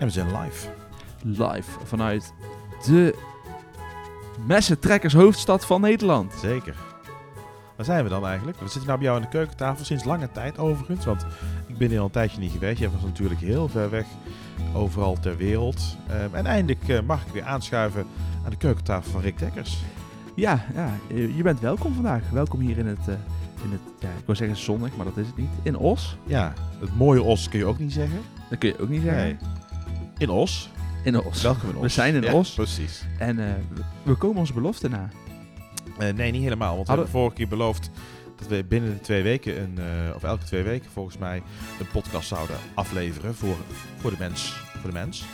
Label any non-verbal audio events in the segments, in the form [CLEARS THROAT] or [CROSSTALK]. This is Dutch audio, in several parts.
En we zijn live. Live vanuit de messentrekkers hoofdstad van Nederland. Zeker. Waar zijn we dan eigenlijk? We zitten nou bij jou aan de keukentafel sinds lange tijd overigens. Want ik ben hier al een tijdje niet geweest. Je was natuurlijk heel ver weg. Overal ter wereld. Ehm, en eindelijk eh, mag ik weer aanschuiven aan de keukentafel van Rick Dekkers. Ja, ja je je bent welkom vandaag. Welkom hier in het, eh, in het ja, ik wil zeggen zonnig, maar dat is het niet. In Os. Ja, het mooie Os kun je ook niet zeggen. Dat kun je ook niet zeggen. Nee. In Os. In Os. Welkom in Os. We zijn in Ja, Os. Precies. En eh, we- we komen onze belofte na. Eh, nee, niet helemaal. Want we Hadden- hebben vorige keer beloofd dat we binnen de twee weken, een, eh, of elke twee weken volgens mij, een podcast zouden afleveren voor, voor, de, mens, voor de mens.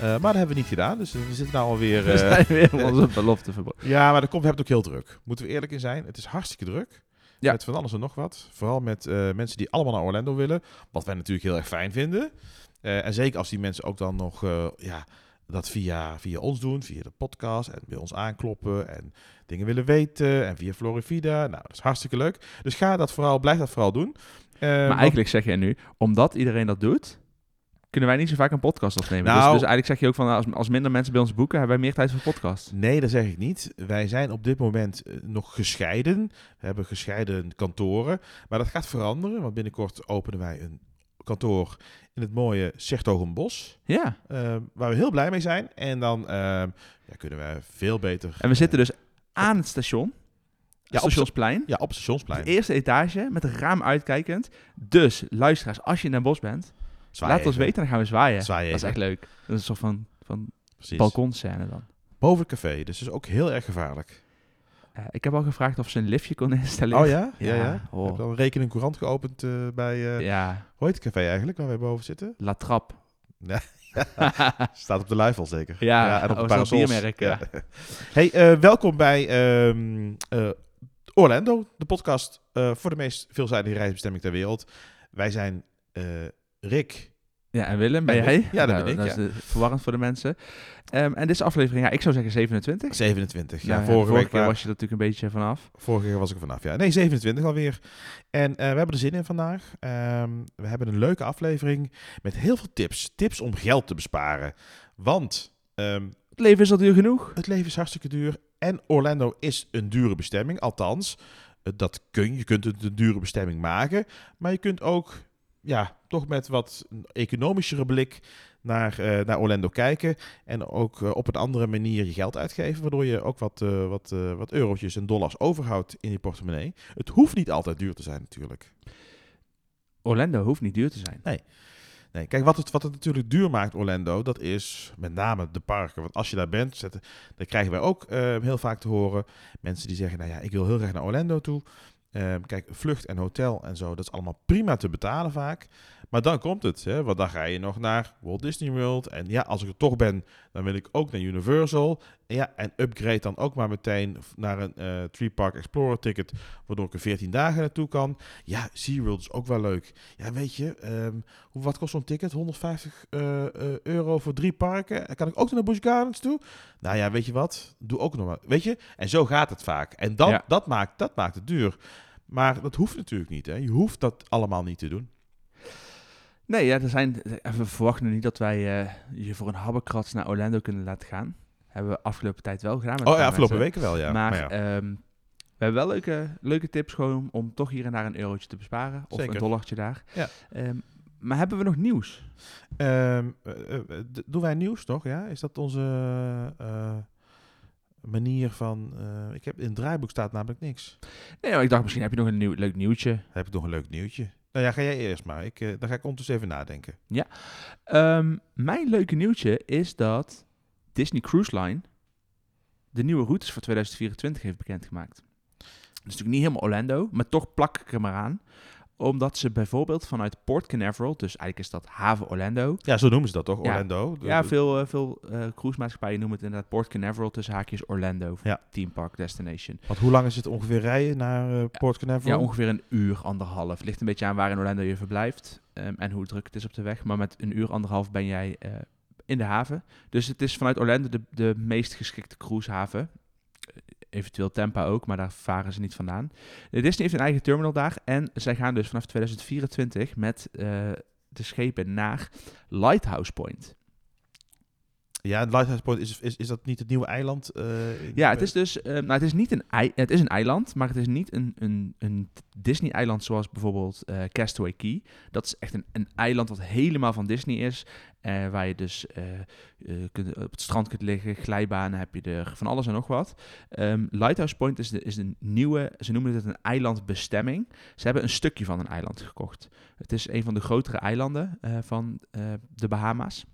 Maar dat hebben we niet gedaan, dus we zitten nou alweer... We eh, zijn weer [LAUGHS] onze belofte verbroken. ja, maar dat komt, we hebben het ook heel druk. Moeten we eerlijk in zijn. Het is hartstikke druk. Ja. Met van alles en nog wat. Vooral met mensen die allemaal naar Orlando willen. Wat wij natuurlijk heel erg fijn vinden. Eh, en zeker als die mensen ook dan nog eh, ja, dat via, via ons doen. Via de podcast. En bij ons aankloppen. En dingen willen weten. En via Florivida. Nou, dat is hartstikke leuk. Dus ga dat vooral, blijf dat vooral doen. Eh, Maar want- eigenlijk zeg jij nu, omdat iedereen dat doet, kunnen wij niet zo vaak een podcast opnemen. Dus, Nou- dus eigenlijk zeg je ook van, nou, als, als minder mensen bij ons boeken, hebben wij meer tijd voor podcast. Nee, dat zeg ik niet. Wij zijn op dit moment nog gescheiden. We hebben gescheiden kantoren. Maar dat gaat veranderen, want binnenkort openen wij een kantoor in het mooie Sertogenbos. Ja. eh, waar we heel blij mee zijn. En dan eh, ja, kunnen we veel beter... En we zitten dus aan het station. Ja, op Stationsplein. Ja, op De stationsplein. eerste etage, met een raam uitkijkend. Dus, luisteraars, als je in Den Bosch bent, laat ons even. weten, dan gaan we zwaaien. Zwaai Dat is echt leuk. Dat is een soort van, van balkonscène dan. Boven het café, dus is ook heel erg gevaarlijk. Eh, ik heb al gevraagd of ze een liftje kon installeren. Oh ja? Ja, ja. Ja, Ik oh. heb al een rekening courant geopend eh, bij... eh Ja, Hoe heet het café eigenlijk, waar wij boven zitten? La Trappe. [LAUGHS] Staat op de luif al zeker. Ja, en op oh, parasols. biermerk, ja. [LAUGHS] Hey, welkom bij ehm, eh, Orlando, de podcast voor de meest veelzijdige reisbestemming ter wereld. Wij zijn Rick. Ja, en Willem, ben En jij? Ja, dat Nou, ben ik, Dat is de- verwarrend voor de mensen. Ehm, en dit is aflevering, ja, ik zou zeggen 27. 27. Ja, Nou vorige, week keer was je er natuurlijk een beetje vanaf. vorige keer was ik er vanaf. Ja. Nee, 27 alweer. En eh, we hebben er zin in vandaag. Ehm, we hebben een leuke aflevering met heel veel tips. Tips om geld te besparen. Want ehm, Het leven is al duur genoeg. Het leven is hartstikke duur. En Orlando is een dure bestemming. Althans, eh, dat kun je. Je kunt het een dure bestemming maken. Maar je kunt ook ja, toch met wat economischere blik naar, eh, naar Orlando kijken. En ook eh, op een andere manier je geld uitgeven. Waardoor je ook wat, eh, wat, wat eurotjes en dollars overhoudt in je portemonnee. Het hoeft niet altijd duur te zijn natuurlijk. Orlando hoeft niet duur te zijn. Nee, kijk, wat het, wat het natuurlijk duur maakt, Orlando, dat is met name de parken. Want als je daar bent, zetten, dan krijgen wij ook heel vaak te horen. Mensen die zeggen, nou ja, ik wil heel graag naar Orlando toe. Ehm, kijk, vlucht en hotel en zo, dat is allemaal prima te betalen vaak. Maar dan komt het, hè, want dan ga je nog naar Walt Disney World. En ja, als ik er toch ben, dan wil ik ook naar Universal. En ja, en upgrade dan ook maar meteen naar een eh Tree Park Explorer ticket, waardoor ik er 14 dagen naartoe kan. Ja, SeaWorld is ook wel leuk. Ja, weet je, ehm, hoe, wat kost zo'n ticket? 150 eh, eh, euro voor drie parken. En kan ik ook naar Busch Gardens toe? Nou ja, weet je wat? Doe ook nog wat. Weet je? En zo gaat het vaak. En dan, Ja. dat, maakt, dat maakt het duur. Maar dat hoeft natuurlijk niet. Hè? Je hoeft dat allemaal niet te doen. Nee, ja, er zijn, eh, we verwachten niet dat wij eh, je voor een habbekrats naar Orlando kunnen laten gaan. Hebben we afgelopen tijd wel gedaan. oh ja, afgelopen weken wel, ja. maar Maar ja. ehm, we hebben wel leuke, leuke tips gewoon om, toch hier en daar een eurotje te besparen. Of Zeker. een dollartje daar. Ja. Ehm, maar hebben we nog nieuws? D- doen wij nieuws nog? Ja? Is dat onze manier van... ik heb, in het draaiboek staat namelijk niks. Nee, maar ik dacht misschien heb je nog een nieuw, leuk nieuwtje. Heb ik nog een leuk nieuwtje. Nou ja, ga jij eerst maar. Ik, eh, dan ga ik ondertussen even nadenken. Ehm, mijn leuke nieuwtje is dat Disney Cruise Line de nieuwe routes voor 2024 heeft bekendgemaakt. Dat is natuurlijk niet helemaal Orlando, maar toch plak ik er maar aan. Omdat ze bijvoorbeeld vanuit Port Canaveral, dus eigenlijk is dat haven Orlando. Ja, zo noemen ze dat toch, Ja. Orlando? Ja, de- veel, eh, veel eh cruisemaatschappijen noemen het inderdaad Port Canaveral tussen haakjes Orlando. Ja. Team Park Destination. Want hoe lang is het ongeveer rijden naar eh, Port Canaveral? Ja, ongeveer een uur, anderhalf. Ligt een beetje aan waar in Orlando je verblijft ehm, en hoe druk het is op de weg. Maar met een uur, anderhalf ben jij in de haven. Dus het is vanuit Orlando de, de meest geschikte cruisehaven. Eventueel Tampa ook, maar daar varen ze niet vandaan. Disney heeft een eigen terminal daar. En zij gaan dus vanaf 2024 met eh, de schepen naar Lighthouse Point. Ja, Lighthouse Point, is, is, is dat niet het nieuwe eiland? eh, Ja, het is dus, eh, nou, het is niet een, ei, het is een eiland, maar het is niet een, een, een Disney-eiland zoals bijvoorbeeld eh, Castaway Key. Dat is echt een, een eiland wat helemaal van Disney is, waar je dus kunt, op het strand kunt liggen, glijbanen heb je er, van alles en nog wat. Ehm, Lighthouse Point is, de, is een nieuwe, ze noemen het een eilandbestemming. Ze hebben een stukje van een eiland gekocht. Het is een van de grotere eilanden van de Bahama's.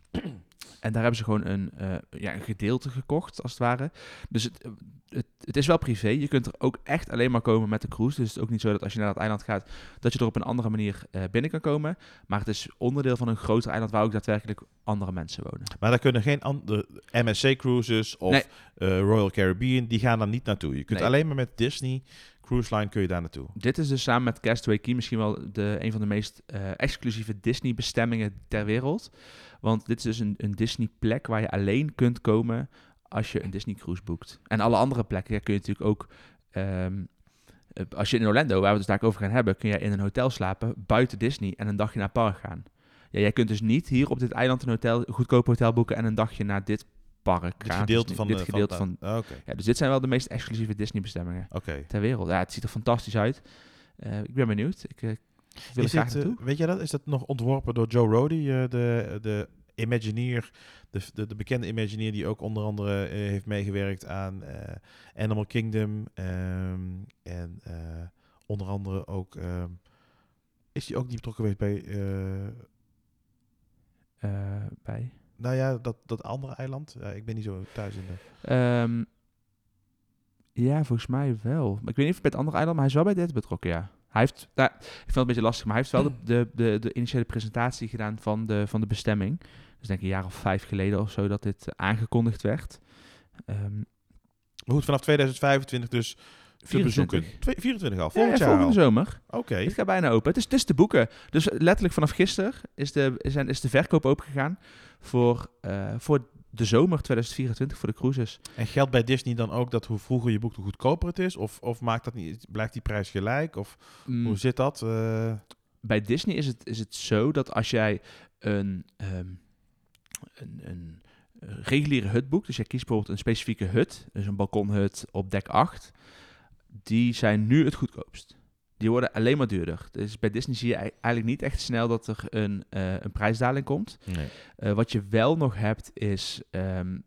En daar hebben ze gewoon een, eh, ja, een gedeelte gekocht, als het ware. Dus het, eh, het, het is wel privé. Je kunt er ook echt alleen maar komen met de cruise. Dus het is ook niet zo dat als je naar dat eiland gaat, dat je er op een andere manier eh, binnen kan komen. Maar het is onderdeel van een groter eiland waar ook daadwerkelijk andere mensen wonen. Maar daar kunnen geen andere MSC Cruises of Nee. Royal Caribbean, die gaan daar niet naartoe. Je kunt Nee. alleen maar met Disney Cruise Line kun je daar naartoe. Dit is dus samen met Castaway Key misschien wel de, een van de meest eh, exclusieve Disney-bestemmingen ter wereld. Want dit is dus een, een Disney-plek waar je alleen kunt komen als je een Disney-cruise boekt. En alle andere plekken kun je natuurlijk ook... ehm, eh, als je in Orlando, waar we het dus daar over gaan hebben, kun je in een hotel slapen buiten Disney en een dagje naar park gaan. Ja, jij kunt dus niet hier op dit eiland een hotel, een goedkoop hotel boeken en een dagje naar dit park Dit gedeelte van dit de gedeelte van, van. Oké, ja, dus dit zijn wel de meest exclusieve Disney-bestemmingen ter wereld. Ja, het ziet er fantastisch uit. Eh, ik ben benieuwd. Ik eh, wil er graag dit, eh, naartoe. weet jij dat? Is dat nog ontworpen door Joe Rody, de, de Imagineer, de, de, de bekende Imagineer die ook onder andere heeft meegewerkt aan Animal Kingdom ehm, en onder andere ook ehm, is hij ook niet betrokken geweest bij bij. Nou ja dat, dat andere eiland? Ja, ik ben niet zo thuis in de. Ehm, ja, volgens mij wel. Maar ik weet niet of bij het andere eiland, maar hij is wel bij dit betrokken, ja. Hij heeft, nou, ik vind het een beetje lastig, maar hij heeft wel de, de, de, de initiële presentatie gedaan van de, van de bestemming. Dus denk ik een jaar of vijf geleden of zo dat dit eh, aangekondigd werd. Maar goed, vanaf 2025 dus te bezoeken. 24. Twee- 24 al, Ja, volgend ja, jaar volgende al. zomer. Oké. Het gaat bijna open. Het is, het is te boeken. Dus letterlijk vanaf gisteren is de, zijn, is de verkoop opengegaan voor, eh, voor de zomer 2024 voor de cruises. En geldt bij Disney dan ook dat hoe vroeger je boekt, hoe goedkoper het is? Of, of maakt dat niet, blijft die prijs gelijk? Of Mm, hoe zit dat? Eh, bij Disney is het, is het zo dat als jij een, ehm, een, een eh, reguliere hut boekt, dus jij kiest bijvoorbeeld een specifieke hut, dus een balkonhut op dek 8, die zijn nu het goedkoopst. Die worden alleen maar duurder. Dus bij Disney zie je ei- eigenlijk niet echt snel dat er een, eh, een prijsdaling komt. nee. Eh, wat je wel nog hebt is ehm,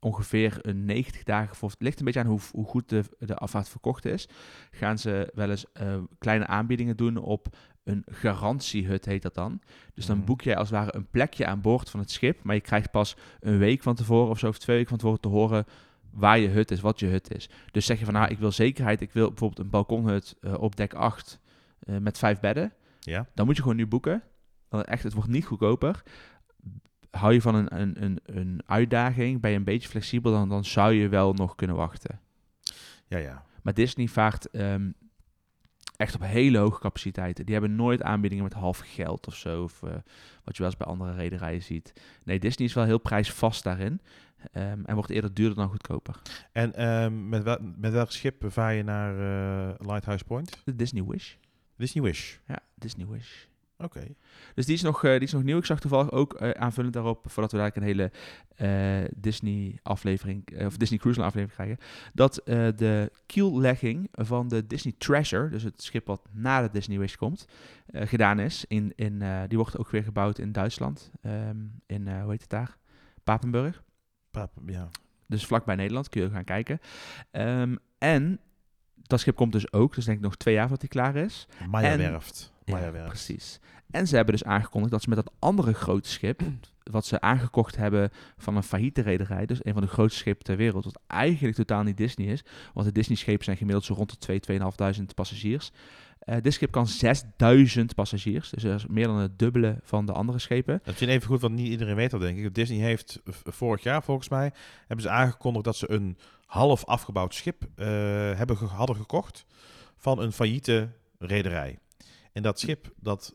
ongeveer een 90 dagen voor. Het ligt een beetje aan hoe, hoe goed de, de afvaart verkocht is. Gaan ze wel eens eh, kleine aanbiedingen doen op een garantiehut, heet dat dan. Dus dan Mhm. boek jij als het ware een plekje aan boord van het schip. Maar je krijgt pas een week van tevoren of zo, of twee weken van tevoren te horen waar je hut is, wat je hut is. Dus zeg je van, nou, ik wil zekerheid. Ik wil bijvoorbeeld een balkonhut eh, op dek 8 eh, met vijf bedden Ja. dan moet je gewoon nu boeken. Dan echt, het wordt niet goedkoper. Hou je van een, een, een, een uitdaging, ben je een beetje flexibel, dan, dan zou je wel nog kunnen wachten. Ja, ja. Maar Disney vaart ehm, echt op hele hoge capaciteiten. Die hebben nooit aanbiedingen met half geld of zo, of eh, wat je wel eens bij andere rederijen ziet. Nee, Disney is wel heel prijsvast daarin ehm, en wordt eerder duurder dan goedkoper. En ehm, met, wel, met welk schip vaar je naar eh, Lighthouse Point? De Disney Wish. Disney Wish. Ja, Disney Wish. Oké. Dus die is, nog, eh, die is nog nieuw. Ik zag toevallig ook eh, aanvullend daarop, voordat we daar een hele Disney-aflevering, of Disney Cruise Line aflevering krijgen, dat de kiellegging van de Disney Treasure, dus het schip wat na de Disney Wish komt, gedaan is. In, in, die wordt ook weer gebouwd in Duitsland, ehm, in, hoe heet het daar? Papenburg. Pap, ja. Dus vlakbij Nederland kun je gaan kijken. Ehm, en dat schip komt dus ook, dus denk ik nog twee jaar voordat hij klaar is. Maya En- Werft. Maya Ja, Werft. precies. En ze hebben dus aangekondigd dat ze met dat andere grote schip, [CLEARS THROAT] [CLEARS THROAT] wat ze aangekocht hebben van een failliete rederij, dus een van de grootste schepen ter wereld, wat eigenlijk totaal niet Disney is, want de Disney-schepen zijn gemiddeld zo rond de 2, 2.500 passagiers. Eh, dit schip kan 6000 passagiers, dus is meer dan het dubbele van de andere schepen. Dat is even goed, want niet iedereen weet dat, denk ik. Disney heeft vorig jaar, volgens mij, hebben ze aangekondigd dat ze een half afgebouwd schip eh, hebben hadden gekocht van een failliete rederij. En dat schip, dat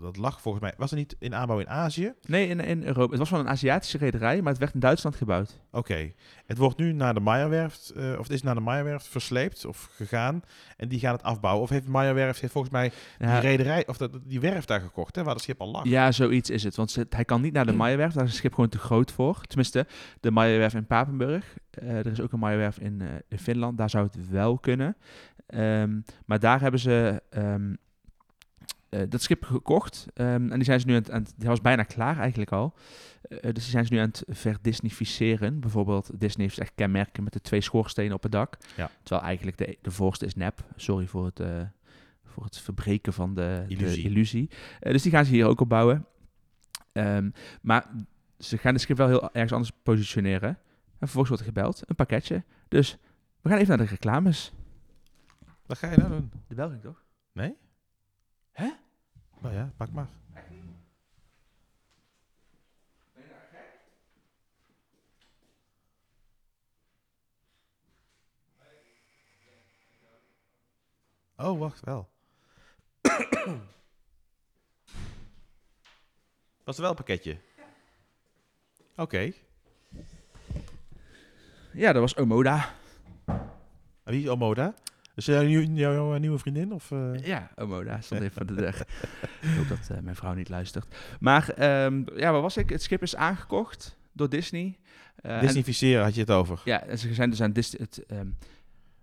dat lag volgens mij... Was er niet in aanbouw in Azië? Nee, in, in Europa. Het was wel een Aziatische rederij, maar het werd in Duitsland gebouwd. Oké. Het wordt nu naar de Meyerwerft, eh, of het is naar de Meyerwerft versleept of gegaan. En die gaan het afbouwen. Of heeft Meyerwerft heeft volgens mij die rederij, of dat, die werf daar gekocht, hè, waar het schip al lag. ja, zoiets is het. Want hij kan niet naar de [CLEARS THROAT] Meyerwerf. Daar is het schip gewoon te groot voor. Tenminste, de Meyerwerf in Papenburg. Eh, er is ook een Meyerwerf in, eh, in Finland. Daar zou het wel kunnen. Ehm, maar daar hebben ze ehm, eh, dat schip gekocht. Ehm, en die zijn ze nu aan het, aan het- die was bijna klaar eigenlijk al. Eh, dus die zijn ze nu aan het verdisnificeren. Bijvoorbeeld, Disney heeft echt kenmerken met de twee schoorstenen op het dak. Ja. Terwijl eigenlijk de, de voorste is nep. Sorry voor het, eh, voor het verbreken van de de Illusie. illusie. Eh, dus die gaan ze hier ook op bouwen. Ehm, maar ze gaan het schip wel heel ergens anders positioneren. En vervolgens wordt er gebeld, een pakketje. Dus we gaan even naar de reclames. Wat ga je nou doen? De België toch? Nee? Pak maar. Oh, wacht wel. [COUGHS] Was er wel een pakketje? Oké. Ja, dat was Omoda. En wie is Omoda? Is jouw, nieuw- jouw, nieuwe vriendin? Of, eh? Ja, Omoda stond even voor de deur. Ik hoop dat eh, mijn vrouw niet luistert. Maar ehm, ja, wat was ik? Het schip is aangekocht door Disney. Eh, en- Disneyficeren had je het over. ja, en ze zijn dus aan Disney... Het, ehm,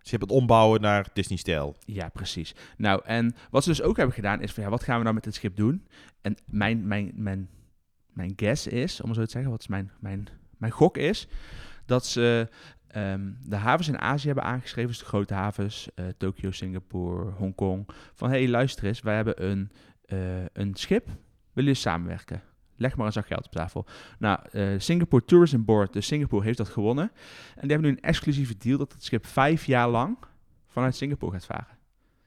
Ze hebben het ombouwen naar Disney-stijl. Ja, precies. Nou, en wat ze dus ook hebben gedaan is van ja, wat gaan we nou met dit schip doen? En mijn, mijn, mijn, mijn guess is, om het zo te zeggen, wat is mijn, mijn, mijn gok is, dat ze ehm, de havens in Azië hebben aangeschreven, dus de grote havens, eh Tokio, Singapore, Hongkong, van hé, hey, luister eens, wij hebben een, eh, een schip, willen jullie samenwerken? Leg maar een zak geld op tafel. Nou, eh, Singapore Tourism Board, dus Singapore heeft dat gewonnen. En die hebben nu een exclusieve deal dat het schip vijf jaar lang vanuit Singapore gaat varen.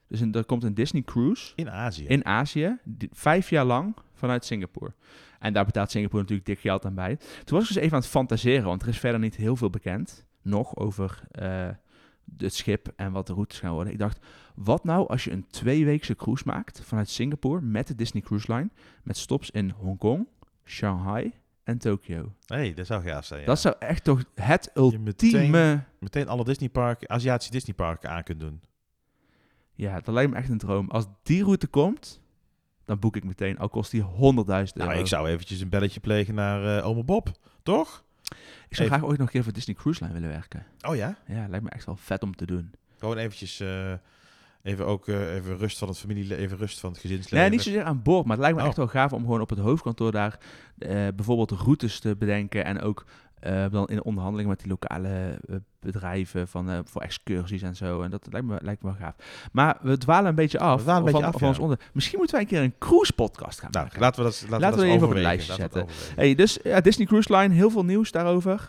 Dus een, er komt een Disney Cruise In Azië. in Azië, die- vijf jaar lang vanuit Singapore. En daar betaalt Singapore natuurlijk dik geld aan bij. Toen was ik dus even aan het fantaseren, want er is verder niet heel veel bekend nog over eh, het schip en wat de routes gaan worden. Ik dacht, wat nou als je een tweeweekse cruise maakt vanuit Singapore met de Disney Cruise Line, met stops in Hongkong, Shanghai en Tokio. hey, dat zou gaaf zijn. Ja. Dat zou echt toch het Je ultieme... meteen, meteen alle Disneyparken, Aziatische Disneyparken aan kunt doen. Ja, dat lijkt me echt een droom. Als die route komt, dan boek ik meteen, al kost die 100.000 euro. Nou, ik zou eventjes een belletje plegen naar eh Ome Bob, toch? Ik zou Even- graag ooit nog een keer voor Disney Cruise Line willen werken. Oh ja? Ja, lijkt me echt wel vet om te doen. Gewoon eventjes, eh, even ook eh, even rust van het familie, even rust van het gezinsleven. Nee, niet zozeer aan boord, maar het lijkt me Oh. echt wel gaaf om gewoon op het hoofdkantoor daar eh, bijvoorbeeld routes te bedenken en ook eh, dan in onderhandeling met die lokale eh, bedrijven van, eh, voor excursies en zo. En dat lijkt me, lijkt me wel gaaf. Maar we dwalen een beetje af. We dwalen een van, beetje af, van ja. ons onder. Misschien moeten wij een keer een cruise podcast gaan Nou, maken. laten we dat, laten Laten we dat even op het lijstje Laten we het overwegen. Hey, dus ja, Disney Cruise Line, heel veel nieuws daarover.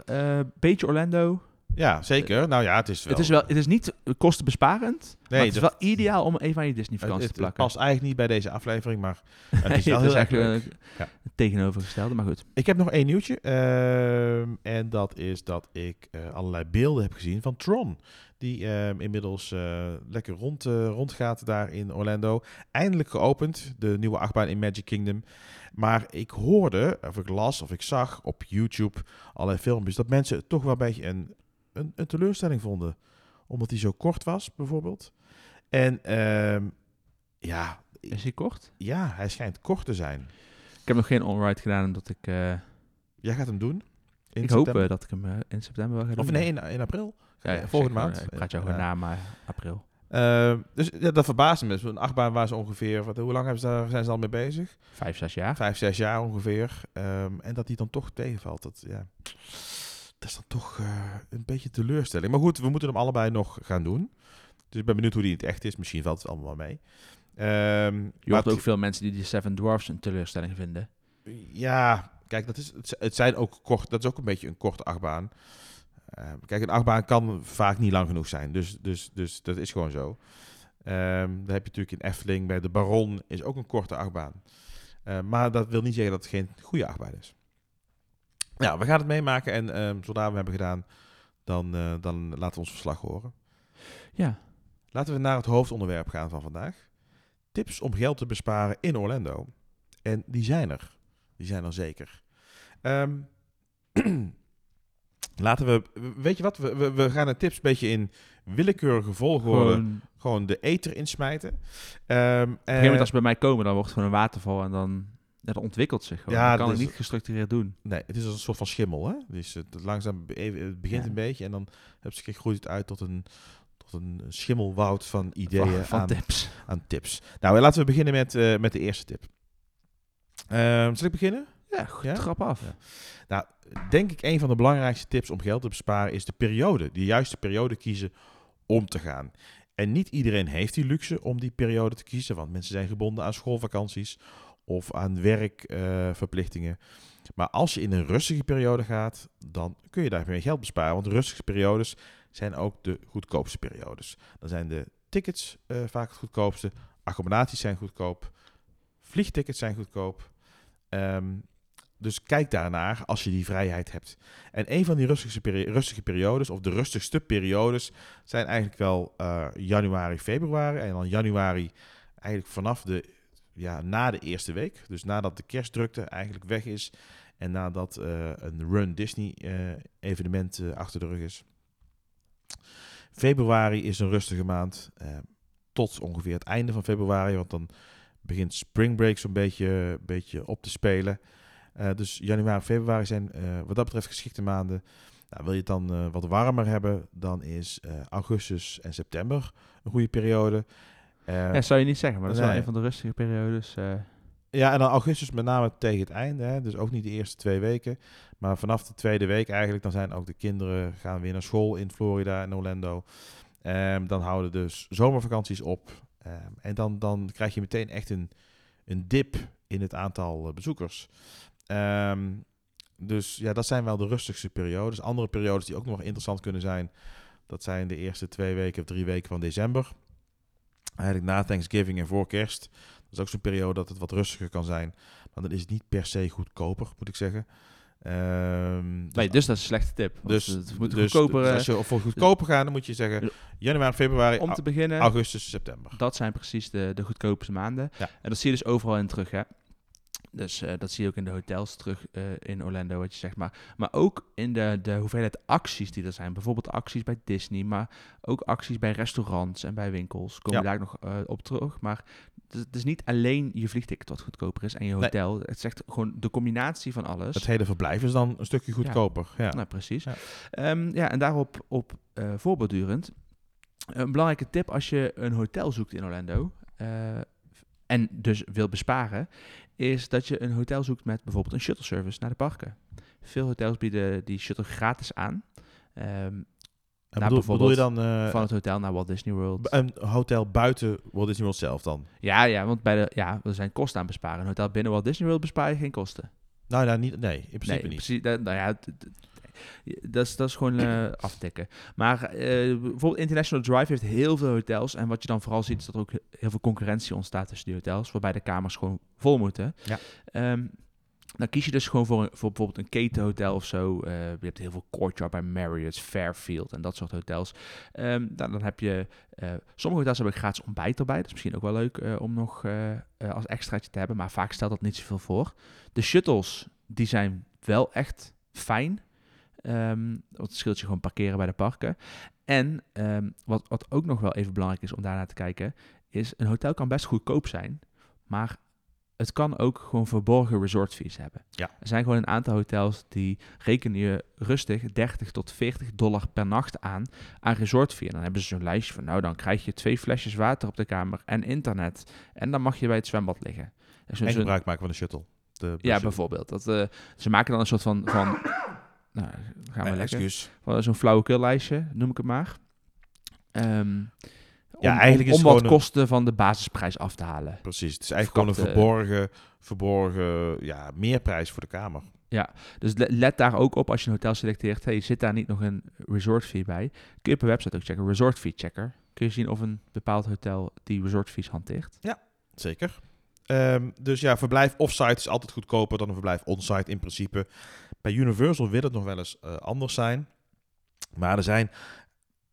Beetje Orlando. Ja, zeker. Nou ja, het is wel... Het is wel, het is niet kostenbesparend, maar het is wel ideaal om even aan je Disney het, vakantie het te plakken. past eigenlijk niet bij deze aflevering, maar het Nee, [LAUGHS] is wel het heel erg eigenlijk leuk. een- Ja. het tegenovergestelde, maar goed. Ik heb nog één nieuwtje. ehm, en dat is dat ik eh, allerlei beelden heb gezien van Tron. Die ehm, inmiddels eh, lekker rond, eh, rondgaat daar in Orlando. Eindelijk geopend, de nieuwe achtbaan in Magic Kingdom. Maar ik hoorde, of ik las, of ik zag op YouTube allerlei filmpjes... dat mensen het toch wel een beetje een, een, een teleurstelling vonden. Omdat hij zo kort was, bijvoorbeeld. En ehm, ja, Is hij kort? ja, hij schijnt kort te zijn. Ik heb nog geen on-ride gedaan, omdat ik... eh, Jij gaat hem doen? In ik hoop september? eh, dat ik hem eh, in september wel ga doen. Of nee, in, in april? Ja, volgende maand. maar, Ik praat jou gewoon na, maar april. Eh, dus ja, dat verbaasde me. Zo'n achtbaan waar ze ongeveer... Wat, hoe lang hebben ze daar, zijn ze al mee bezig? Vijf, zes jaar. Vijf, zes jaar ongeveer. Ehm, en dat die dan toch tegenvalt. Dat, ja, dat is dan toch eh, een beetje teleurstelling. Maar goed, we moeten hem allebei nog gaan doen. Dus ik ben benieuwd hoe die in het echt is. Misschien valt het allemaal wel mee. Ehm, Je hoort ook veel mensen die die Seven Dwarfs een teleurstelling vinden. Ja, kijk, dat is, het, zijn ook kort, dat is ook een beetje een korte achtbaan. Eh, kijk, een achtbaan kan vaak niet lang genoeg zijn. Dus, dus, dus dat is gewoon zo. Ehm dan heb je natuurlijk in Efteling bij de Baron is ook een korte achtbaan. Maar dat wil niet zeggen dat het geen goede achtbaan is. Ja, we gaan het meemaken en ehm zodra we hebben gedaan, dan, eh, dan laten we ons verslag horen. Ja. Laten we naar het hoofdonderwerp gaan van vandaag. Tips om geld te besparen in Orlando. En die zijn er. Die zijn er zeker. Ehm, [CLEARS THROAT] laten we, weet je wat, we, we, we gaan de tips een beetje in willekeurige volgorde Gewoon, gewoon de ether insmijten. Ehm, op een gegeven eh, moment als ze bij mij komen, dan wordt het gewoon een waterval en dan ja, dat ontwikkelt zich gewoon. Ja, dat kan ik is- niet gestructureerd doen. nee, het is als een soort van schimmel. Hè? Dus het, langzaam even- het begint Ja. een beetje en dan heb ze groeit het uit tot een, tot een schimmelwoud van ideeën van, van aan, tips. aan tips. Nou, laten we beginnen met, eh, met de eerste tip. Ehm zal ik beginnen? Ja, goed, Ja? trap af. Ja. Nou, denk ik een van de belangrijkste tips om geld te besparen is de periode. De juiste periode kiezen om te gaan. En niet iedereen heeft die luxe om die periode te kiezen, want mensen zijn gebonden aan schoolvakanties of aan werkverplichtingen. maar als je in een rustige periode gaat, dan kun je daarmee geld besparen. Want rustige periodes zijn ook de goedkoopste periodes. Dan zijn de tickets eh, vaak het goedkoopste, accommodaties zijn goedkoop, vliegtickets zijn goedkoop. Ehm, dus kijk daarnaar als je die vrijheid hebt. En een van die rustigste peri- rustige periodes, of de rustigste periodes, zijn eigenlijk wel eh, januari, februari. En dan januari eigenlijk vanaf de, ja, na de eerste week. Dus nadat de kerstdrukte eigenlijk weg is. En nadat eh, een Run Disney eh, evenement eh, achter de rug is. Februari is een rustige maand. tot ongeveer het einde van februari. Want dan begint Spring Break zo'n beetje, beetje op te spelen. Dus januari februari zijn wat dat betreft geschikte maanden. Nou, wil je het dan wat warmer hebben, dan is augustus en september een goede periode. Eh, Ja, zou je niet zeggen, maar dat is wel een van de rustige periodes. eh. ja, en dan augustus met name tegen het einde. Hè? Dus ook niet de eerste twee weken. Maar vanaf de tweede week eigenlijk, dan zijn ook de kinderen gaan weer naar school in Florida en Orlando. Ehm, dan houden dus zomervakanties op. Ehm, en dan, dan krijg je meteen echt een, een dip in het aantal eh, bezoekers. Ehm, dus ja, dat zijn wel de rustigste periodes. Andere periodes die ook nog interessant kunnen zijn, dat zijn de eerste twee weken of drie weken van december. Eigenlijk na Thanksgiving en voor kerst. Dat is ook zo'n periode dat het wat rustiger kan zijn. Maar dan is het niet per se goedkoper, moet ik zeggen. Ehm, nee, dus dat is een slechte tip. dus, het moet dus, goedkoper... dus eh, als je voor goedkoper gaat, dan moet je zeggen januari, februari, om te beginnen, augustus, september. dat zijn precies de, de goedkoopste maanden. Ja. En dat zie je dus overal in terug, hè. Dus eh, dat zie je ook in de hotels terug eh, in Orlando, wat je zegt. Maar, maar ook in de, de hoeveelheid acties die er zijn. Bijvoorbeeld acties bij Disney, maar ook acties bij restaurants en bij winkels. We Ja. daar nog eh, op terug. Maar het is, het is niet alleen je vliegticket wat goedkoper is en je Nee. hotel. Het zegt gewoon de combinatie van alles. Het hele verblijf is dan een stukje goedkoper. Ja. Nou, precies. Ja. Ja, ja en daarop op voorbordurend. Een belangrijke tip als je een hotel zoekt in Orlando. en dus wil besparen. Is dat je een hotel zoekt met bijvoorbeeld een shuttle service naar de parken. Veel hotels bieden die shuttle gratis aan. Ehm, En Nou, bedoel, bedoel je dan eh, van het hotel naar Walt Disney World. een hotel buiten Walt Disney World zelf dan? Ja, ja, want bij de, ja, er zijn kosten aan besparen. Een hotel binnen Walt Disney World bespaar je geen kosten. Nou, nou niet, nee, in principe nee, niet. Nou ja, dat is, dat is gewoon aftikken. Maar eh, bijvoorbeeld International Drive heeft heel veel hotels. En wat je dan vooral ziet, is dat er ook heel veel concurrentie ontstaat tussen die hotels. Waarbij de kamers gewoon vol moeten. Ja. Ehm, dan kies je dus gewoon voor, voor bijvoorbeeld een ketenhotel of zo. Eh, je hebt heel veel Courtyard bij Marriott, Fairfield en dat soort hotels. Ehm, nou, dan heb je... sommige hotels hebben gratis ontbijt erbij. Dat is misschien ook wel leuk om nog als extraatje te hebben. Maar vaak stelt dat niet zoveel voor. De shuttles, die zijn wel echt fijn. Want het scheelt je gewoon parkeren bij de parken. En ehm, wat, wat ook nog wel even belangrijk is om daarnaar te kijken, is een hotel kan best goedkoop zijn, maar het kan ook gewoon verborgen resort fees hebben. Ja. Er zijn gewoon een aantal hotels die rekenen je rustig 30 tot 40 dollar per nacht aan aan resort fee. En dan hebben ze zo'n lijstje van, nou dan krijg je twee flesjes water op de kamer en internet. En dan mag je bij het zwembad liggen. En gebruik maken van de shuttle. De ja, bijvoorbeeld. Dat, eh, ze maken dan een soort van... van [COUGHS] nou, gaan we lekker. Zo'n flauwekullijstje, noem ik het maar. Ehm, Ja, om, eigenlijk om, is om wat kosten van de basisprijs af te halen. Precies. Het is eigenlijk gewoon een verborgen, verborgen ja, meerprijs voor de kamer. Dus le- let daar ook op als je een hotel selecteert. Hey, zit daar niet nog een resort fee bij? Kun je op een website ook checken. Resort fee checker. Kun je zien of een bepaald hotel die resort fees hanteert. Zeker. Ehm, dus ja, verblijf offsite is altijd goedkoper dan een verblijf onsite in principe. Bij Universal wil het nog wel eens eh, anders zijn. Maar er zijn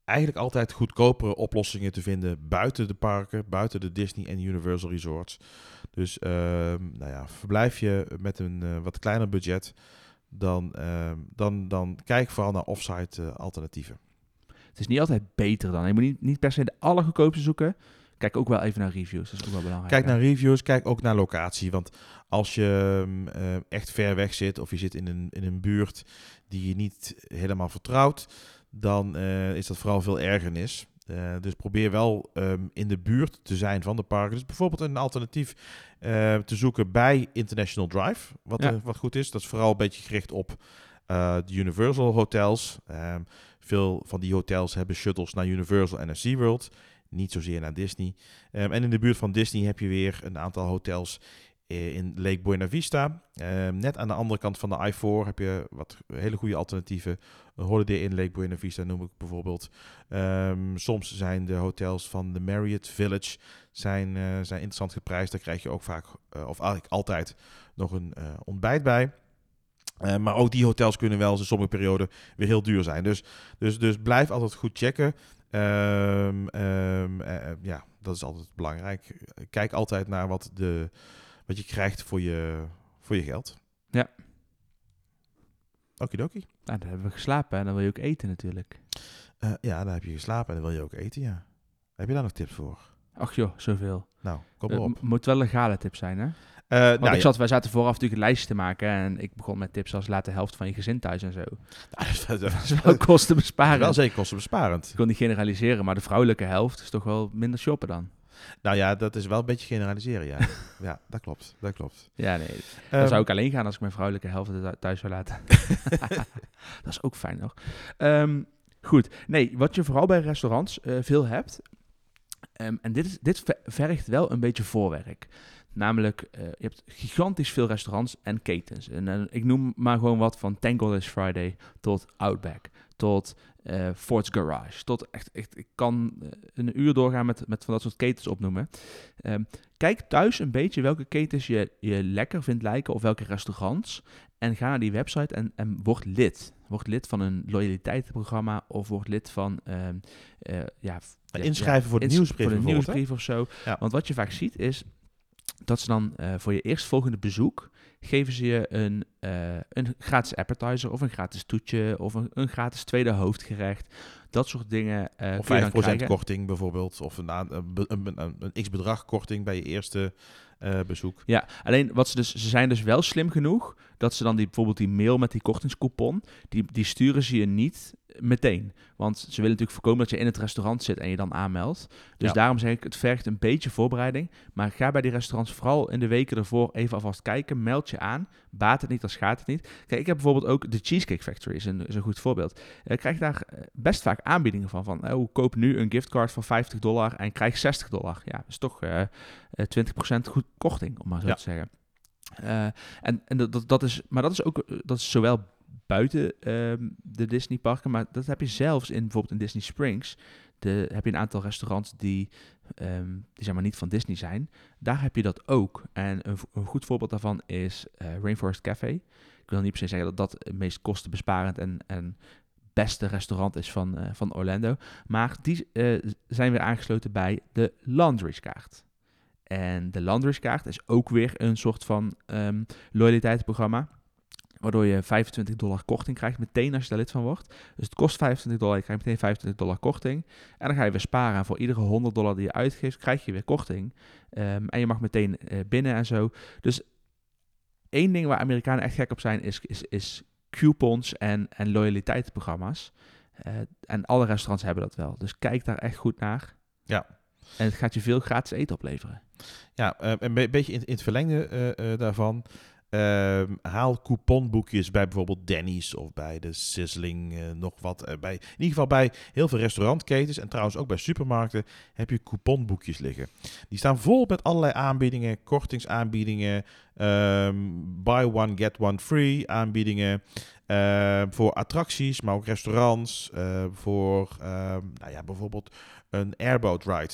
eigenlijk altijd goedkopere oplossingen te vinden buiten de parken, buiten de Disney en Universal Resorts. Dus ehm, nou ja, verblijf je met een eh, wat kleiner budget, dan, ehm, dan, dan kijk vooral naar offsite eh, alternatieven. Het is niet altijd beter dan. Je moet niet, niet per se de allergoedkoopste zoeken. Kijk ook wel even naar reviews. Dat is ook wel belangrijk. Kijk hè? naar reviews, kijk ook naar locatie. Want als je eh, echt ver weg zit of je zit in een, in een buurt die je niet helemaal vertrouwt, dan eh, is dat vooral veel ergernis. Eh, dus probeer wel ehm, in de buurt te zijn van de parken. Dus bijvoorbeeld een alternatief te zoeken bij International Drive, wat, Ja. wat goed is. Dat is vooral een beetje gericht op de Universal hotels. Ehm, veel van die hotels hebben shuttles naar Universal en naar SeaWorld. Niet zozeer naar Disney. Ehm, en in de buurt van Disney heb je weer een aantal hotels eh, in Lake Buena Vista. Ehm, net aan de andere kant van de I-4 heb je wat hele goede alternatieven. Een Holiday in Lake Buena Vista noem ik bijvoorbeeld. Ehm, soms zijn de hotels van de Marriott Village zijn, eh, zijn interessant geprijsd. Daar krijg je ook vaak, eh, of eigenlijk altijd, nog een ontbijt bij. Maar ook die hotels kunnen wel eens in sommige perioden weer heel duur zijn. Dus, dus, dus blijf altijd goed checken. Eh, ja, dat is altijd belangrijk. Kijk altijd naar wat, de, wat je krijgt voor je, voor je geld. Ja. Okidoki. Nou, dan hebben we geslapen en dan wil je ook eten natuurlijk. Eh, ja, dan heb je geslapen en dan wil je ook eten, ja. Heb je daar nog tips voor? Ach joh, zoveel. Nou, kom Het maar op. moet wel legale tips zijn, hè? Want nou, ik ja. zat, wij zaten vooraf natuurlijk een lijstje te maken en ik begon met tips als laat de helft van je gezin thuis en zo. [LAUGHS] Nou, dat is wel- kostenbesparend. wel zeker kostenbesparend. Ik kon niet generaliseren, maar de vrouwelijke helft is toch wel minder shoppen dan. Nou ja, dat is wel een beetje generaliseren, ja. [LAUGHS] ja, dat klopt. Dat klopt. Ja, nee. Dan Ehm, zou ik alleen gaan als ik mijn vrouwelijke helft thu- thuis zou laten. [LAUGHS] dat is ook fijn nog. Ehm, goed. Nee, wat je vooral bij restaurants eh, veel hebt. ehm, en dit, is, dit ver- vergt wel een beetje voorwerk. Namelijk, eh, je hebt gigantisch veel restaurants en ketens. En eh, ik noem maar gewoon wat van Tangle is Friday tot Outback. Tot eh Ford's Garage. Tot echt, echt ik kan een uur doorgaan met, met van dat soort ketens opnoemen. Ehm, kijk thuis een beetje welke ketens je, je lekker vindt lijken of welke restaurants. En ga naar die website en, en word lid. Word lid van een loyaliteitsprogramma of word lid van... eh, ja, f- ja, inschrijven voor de ins- nieuwsbrief Voor de nieuwsbrief of zo. Ja. Want wat je vaak ziet is dat ze dan eh, voor je eerstvolgende bezoek geven ze je een, eh, een gratis appetizer of een gratis toetje of een, een gratis tweede hoofdgerecht. Dat soort dingen eh Of kun je dan 5% krijgen. korting bijvoorbeeld. Of een, een, een, een, x-bedrag korting bij je eerste eh, bezoek. Ja, alleen wat ze dus, ze zijn dus wel slim genoeg dat ze dan die, bijvoorbeeld die mail met die kortingscoupon, die, die sturen ze je niet meteen. Want ze willen natuurlijk voorkomen dat je in het restaurant zit en je dan aanmeldt. Dus Ja. daarom zeg ik, het vergt een beetje voorbereiding. Maar ga bij die restaurants vooral in de weken ervoor even alvast kijken. Meld je aan. Baat het niet, dan schaadt het niet. Kijk, ik heb bijvoorbeeld ook de Cheesecake Factory, is een, is een goed voorbeeld. Ik krijg daar eh, best vaak aanbiedingen van. Van, oh, koop nu een giftcard van 50 dollar en krijg 60 dollar. Ja, dat is toch eh, eh, 20% goed korting, om maar zo Ja. te zeggen. Eh, en en dat, dat, dat is, maar dat is ook eh, dat is zowel buiten ehm, de Disney parken, maar dat heb je zelfs in bijvoorbeeld in Disney Springs. De, heb je een aantal restaurants die, ehm, die zeg maar niet van Disney zijn. Daar heb je dat ook. En een, goed voorbeeld daarvan is eh, Rainforest Café. Ik wil niet per se zeggen dat dat het meest kostenbesparend en, en beste restaurant is van, eh, van Orlando. Maar die eh, zijn weer aangesloten bij de Landry's kaart. En de Landry's kaart is ook weer een soort van ehm loyaliteitsprogramma. Waardoor je 25 dollar korting krijgt meteen als je daar lid van wordt. Dus het kost 25 dollar, je krijgt meteen 25 dollar korting. En dan ga je weer sparen. En voor iedere 100 dollar die je uitgeeft, krijg je weer korting. Ehm, en je mag meteen eh, binnen en zo. Dus één ding waar Amerikanen echt gek op zijn, is, is, is coupons en, en loyaliteitsprogramma's. Eh, en alle restaurants hebben dat wel. Dus kijk daar echt goed naar. Ja. En het gaat je veel gratis eten opleveren. Ja, eh, een be- beetje in, in het verlengde daarvan. Ehm, haal couponboekjes bij bijvoorbeeld Denny's of bij de Sizzling, eh, nog wat. eh, bij, in ieder geval bij heel veel restaurantketens en trouwens ook bij supermarkten heb je couponboekjes liggen. Die staan vol met allerlei aanbiedingen, kortingsaanbiedingen, ehm, buy one get one free aanbiedingen. eh, voor attracties, maar ook restaurants. eh, voor ehm, nou ja, bijvoorbeeld een airboat ride.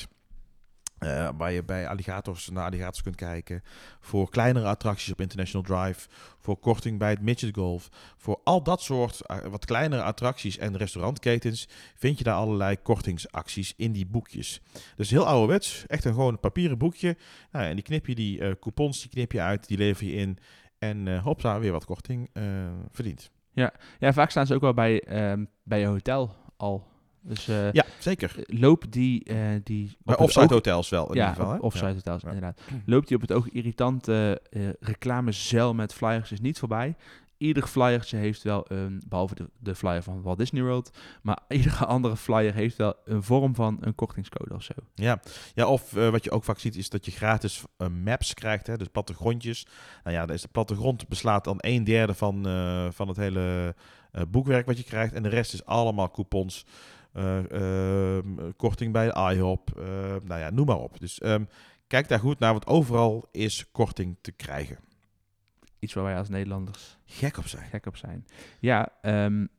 Eh, waar je bij alligators naar alligators kunt kijken. Voor kleinere attracties op International Drive. Voor korting bij het Midget Golf. Voor al dat soort eh, wat kleinere attracties en restaurantketens vind je daar allerlei kortingsacties in die boekjes. Dus heel ouderwets. Echt een gewoon papieren boekje. Nou, en die knip je, die eh, coupons, die knip je uit, die lever je in. En hopsa, weer wat korting verdient. Ja. ja, vaak staan ze ook wel bij, ehm, bij je hotel al dus uh, ja, zeker. Loop die... Uh, die Bij offsite hotels wel, in ja, ieder geval. offsite hotels, inderdaad. Loopt die op het oog irritante uh, reclamezel met flyers is niet voorbij. Ieder flyertje heeft wel een, behalve de, de flyer van Walt Disney World, maar [LAUGHS] iedere andere flyer heeft wel een vorm van een kortingscode of zo. Ja, ja of wat je ook vaak ziet is dat je gratis maps krijgt, hè, dus plattegrondjes. Nou ja, de plattegrond beslaat dan een derde van, van het hele boekwerk wat je krijgt en de rest is allemaal coupons korting bij IHOP, uh, nou ja, noem maar op. Dus um, kijk daar goed naar, want overal is korting te krijgen. Iets waar wij als Nederlanders gek op zijn. Gek op zijn. Ja, um,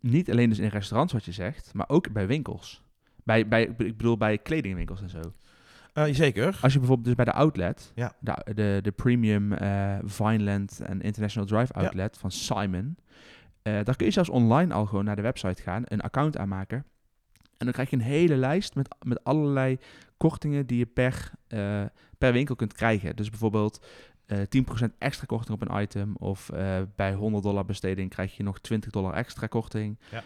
niet alleen dus in restaurants wat je zegt, maar ook bij winkels. Bij, bij, ik bedoel bij kledingwinkels en zo. Uh, zeker. Als je bijvoorbeeld dus bij de outlet, ja. de, de, de premium uh, Vineland en International Drive outlet ja. van Simon, uh, daar kun je zelfs online al gewoon naar de website gaan, een account aanmaken. En dan krijg je een hele lijst met, met allerlei kortingen die je per, uh, per winkel kunt krijgen. Dus bijvoorbeeld uh, 10% extra korting op een item. Of uh, bij 100 dollar besteding krijg je nog 20 dollar extra korting. Ja.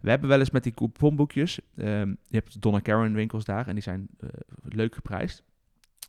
we hebben wel eens met die couponboekjes. Ehm, je hebt Donna Karen winkels daar en die zijn leuk geprijsd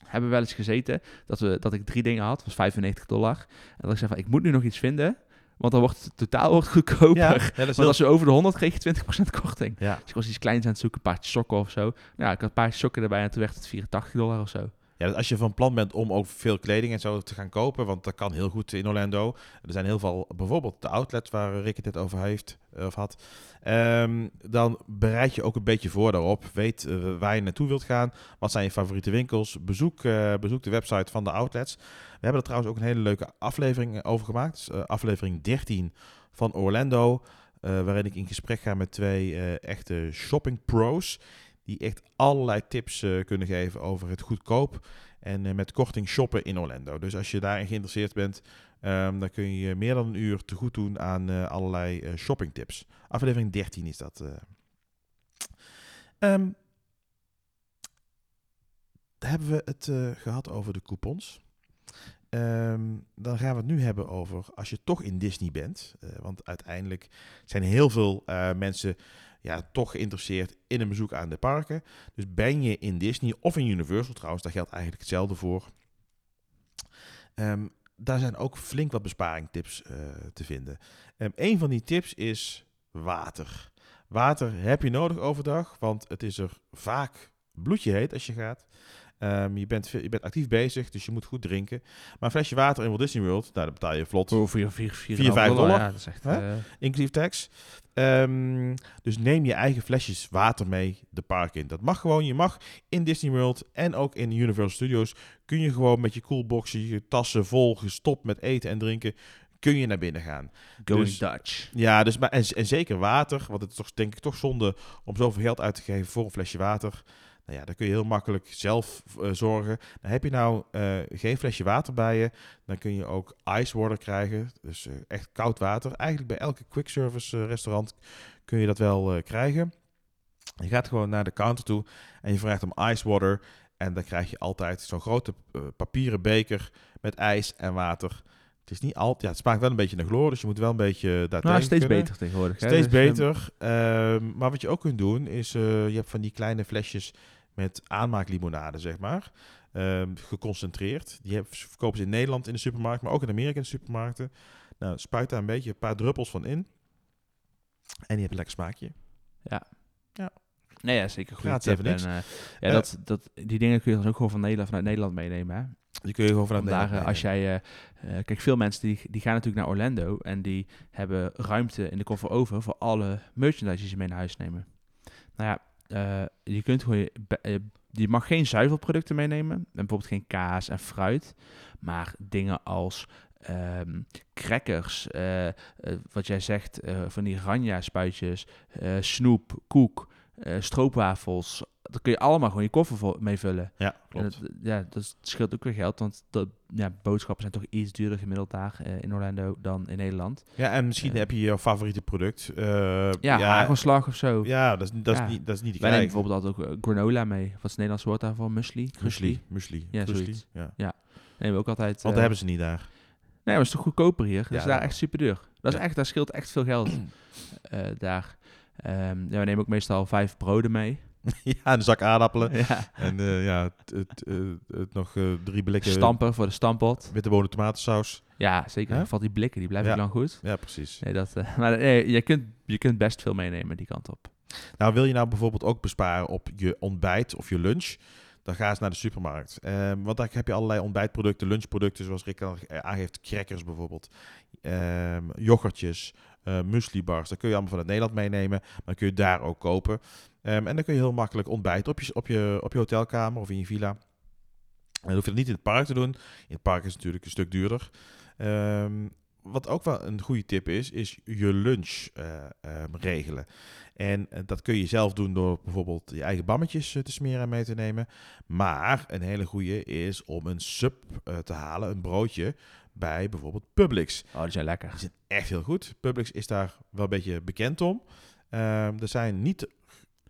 hebben we wel eens gezeten dat, we, dat ik drie dingen had, was 95 dollar. En dat ik zei van, ik moet nu nog iets vinden want dan wordt het totaal wordt [LAUGHS] goedkoper. Ja, ja, Want als je over de 100 kreeg je 20% korting. Ja. Dus ik was iets kleins aan het zoeken, een paardje sokken of zo. Nou, ik had een paardje sokken erbij en toen werd het 84 dollar of zo. Ja, dus als je van plan bent om ook veel kleding en zo te gaan kopen, want dat kan heel goed in Orlando. Er zijn heel veel, bijvoorbeeld de outlets waar Rick het net over heeft of had. Um, dan bereid je ook een beetje voor daarop. Weet uh, waar je naartoe wilt gaan. Wat zijn je favoriete winkels? Bezoek, uh, bezoek de website van de outlets. We hebben er trouwens ook een hele leuke aflevering over gemaakt. Aflevering 13 van Orlando. waarin ik in gesprek ga met twee echte shopping pros die echt allerlei tips uh, kunnen geven over het goedkoop en uh, met korting shoppen in Orlando. Dus als je daarin geïnteresseerd bent, um, dan kun je meer dan een uur te goed doen aan uh, allerlei shopping tips. Aflevering 13 is dat. Um, hebben we het gehad over de coupons. Um, dan gaan we het nu hebben over als je toch in Disney bent. want uiteindelijk zijn heel veel mensen ja, toch geïnteresseerd in een bezoek aan de parken. Dus ben je in Disney of in Universal trouwens, daar geldt eigenlijk hetzelfde voor. Um, daar zijn ook flink wat besparingtips uh, te vinden. Um, een van die tips is water. Water heb je nodig overdag, want het is er vaak bloedje heet als je gaat. Um, je, bent, je bent actief bezig, dus je moet goed drinken. Maar een flesje water in Walt Disney World, nou, daar betaal je vlot. Voor 4, 4, 4, 4 5 dollar. Ja, dat is echt, uh... Inclusief tax. Um, dus neem je eigen flesjes water mee de park in. Dat mag gewoon. Je mag in Disney World en ook in Universal Studios... kun je gewoon met je coolboxje, je tassen vol gestopt met eten en drinken... kun je naar binnen gaan. Going dus, Dutch. Ja, dus, maar, en, en zeker water. Want het is toch, denk ik toch zonde om zoveel geld uit te geven voor een flesje water... Nou ja, dan kun je heel makkelijk zelf uh, zorgen. Dan heb je nou uh, geen flesje water bij je, dan kun je ook ice water krijgen. Dus uh, echt koud water. Eigenlijk bij elke quick service restaurant kun je dat wel krijgen. Je gaat gewoon naar de counter toe en je vraagt om ice water. En dan krijg je altijd zo'n grote papieren beker met ijs en water. Het is niet altijd, ja, het smaakt wel een beetje naar chloor, dus je moet wel een beetje daar nou, steeds kunnen. beter tegenwoordig. Steeds hè? beter. Um, maar wat je ook kunt doen is, uh, je hebt van die kleine flesjes met aanmaaklimonade, zeg maar. Um, geconcentreerd. Die verkopen ze in Nederland in de supermarkt, maar ook in Amerika in de supermarkten. Nou, spuit daar een beetje een paar druppels van in. En je hebt een lekker smaakje. Ja. Ja. Nee, ja, zeker goed. En, uh, ja, uh, dat, dat, die dingen kun je dan ook gewoon van Nederland, vanuit Nederland meenemen. Hè? Die kun je gewoon vanuit Vandaag, Nederland als jij, uh, kijk, veel mensen die, die gaan natuurlijk naar Orlando en die hebben ruimte in de koffer over voor alle merchandise die ze mee naar huis nemen. Nou ja, uh, je kunt gewoon, je, je mag geen zuivelproducten meenemen, en bijvoorbeeld geen kaas en fruit, maar dingen als um, crackers, uh, wat jij zegt, van die ranja spuitjes, snoep, koek, stroopwafels, daar kun je allemaal gewoon je koffer mee vullen. Ja, klopt. dat, ja, dat scheelt ook weer geld, want dat, ja, boodschappen zijn toch iets duurder gemiddeld daar eh, in Orlando dan in Nederland. Ja, en misschien Eh. heb je je favoriete product. eh, Ja, ja, of zo. ja, dat is, dat is, Ja. niet, dat is niet te Wij nemen bijvoorbeeld altijd ook eh, granola mee. Wat is het Nederlands woord daarvoor? Muesli? Muesli. Muesli. Ja, zoiets. Ja. Nemen we ook altijd. Want dat eh, hebben ze niet daar. Nee, maar het is toch goedkoper hier? Dat Ja, is daar dat echt super duur. Dat, is Ja. echt, daar scheelt echt veel geld [CLEARS THROAT] eh, daar. Ehm, ja, we nemen ook meestal vijf broden mee. [LAUGHS] ja, een zak aardappelen. [LAUGHS] ja. En eh, ja, het, het, eh, het nog eh, drie blikken Stamper voor de stampot. witte bonen tomatensaus. Ja, zeker. Hè? Valt die blikken, die blijven Ja. lang goed. Ja, precies. Nee, dat, [LAUGHS] maar nee, je, kunt, je kunt best veel meenemen die kant op. Nou, wil je nou bijvoorbeeld ook besparen op je ontbijt of je lunch? Dan ga eens naar de supermarkt. Ehm, want daar heb je allerlei ontbijtproducten, lunchproducten, zoals Rick al eh, aangeeft, crackers bijvoorbeeld, Ehm yoghurtjes, eh muesli bars. Dat kun je allemaal vanuit Nederland meenemen, maar kun je daar ook kopen. Ehm, en dan kun je heel makkelijk ontbijten op je, op, je, op je hotelkamer of in je villa. En dan hoef je dat niet in het park te doen. In het park is natuurlijk een stuk duurder. Wat ook wel een goede tip is, is je lunch eh, regelen. En eh, dat kun je zelf doen door bijvoorbeeld je eigen bammetjes eh, te smeren en mee te nemen. Maar een hele goede is om een sub eh, te halen, een broodje, bij bijvoorbeeld Publix. Oh, die zijn lekker. Die zijn echt heel goed. Publix is daar wel een beetje bekend om. Ehm, er zijn niet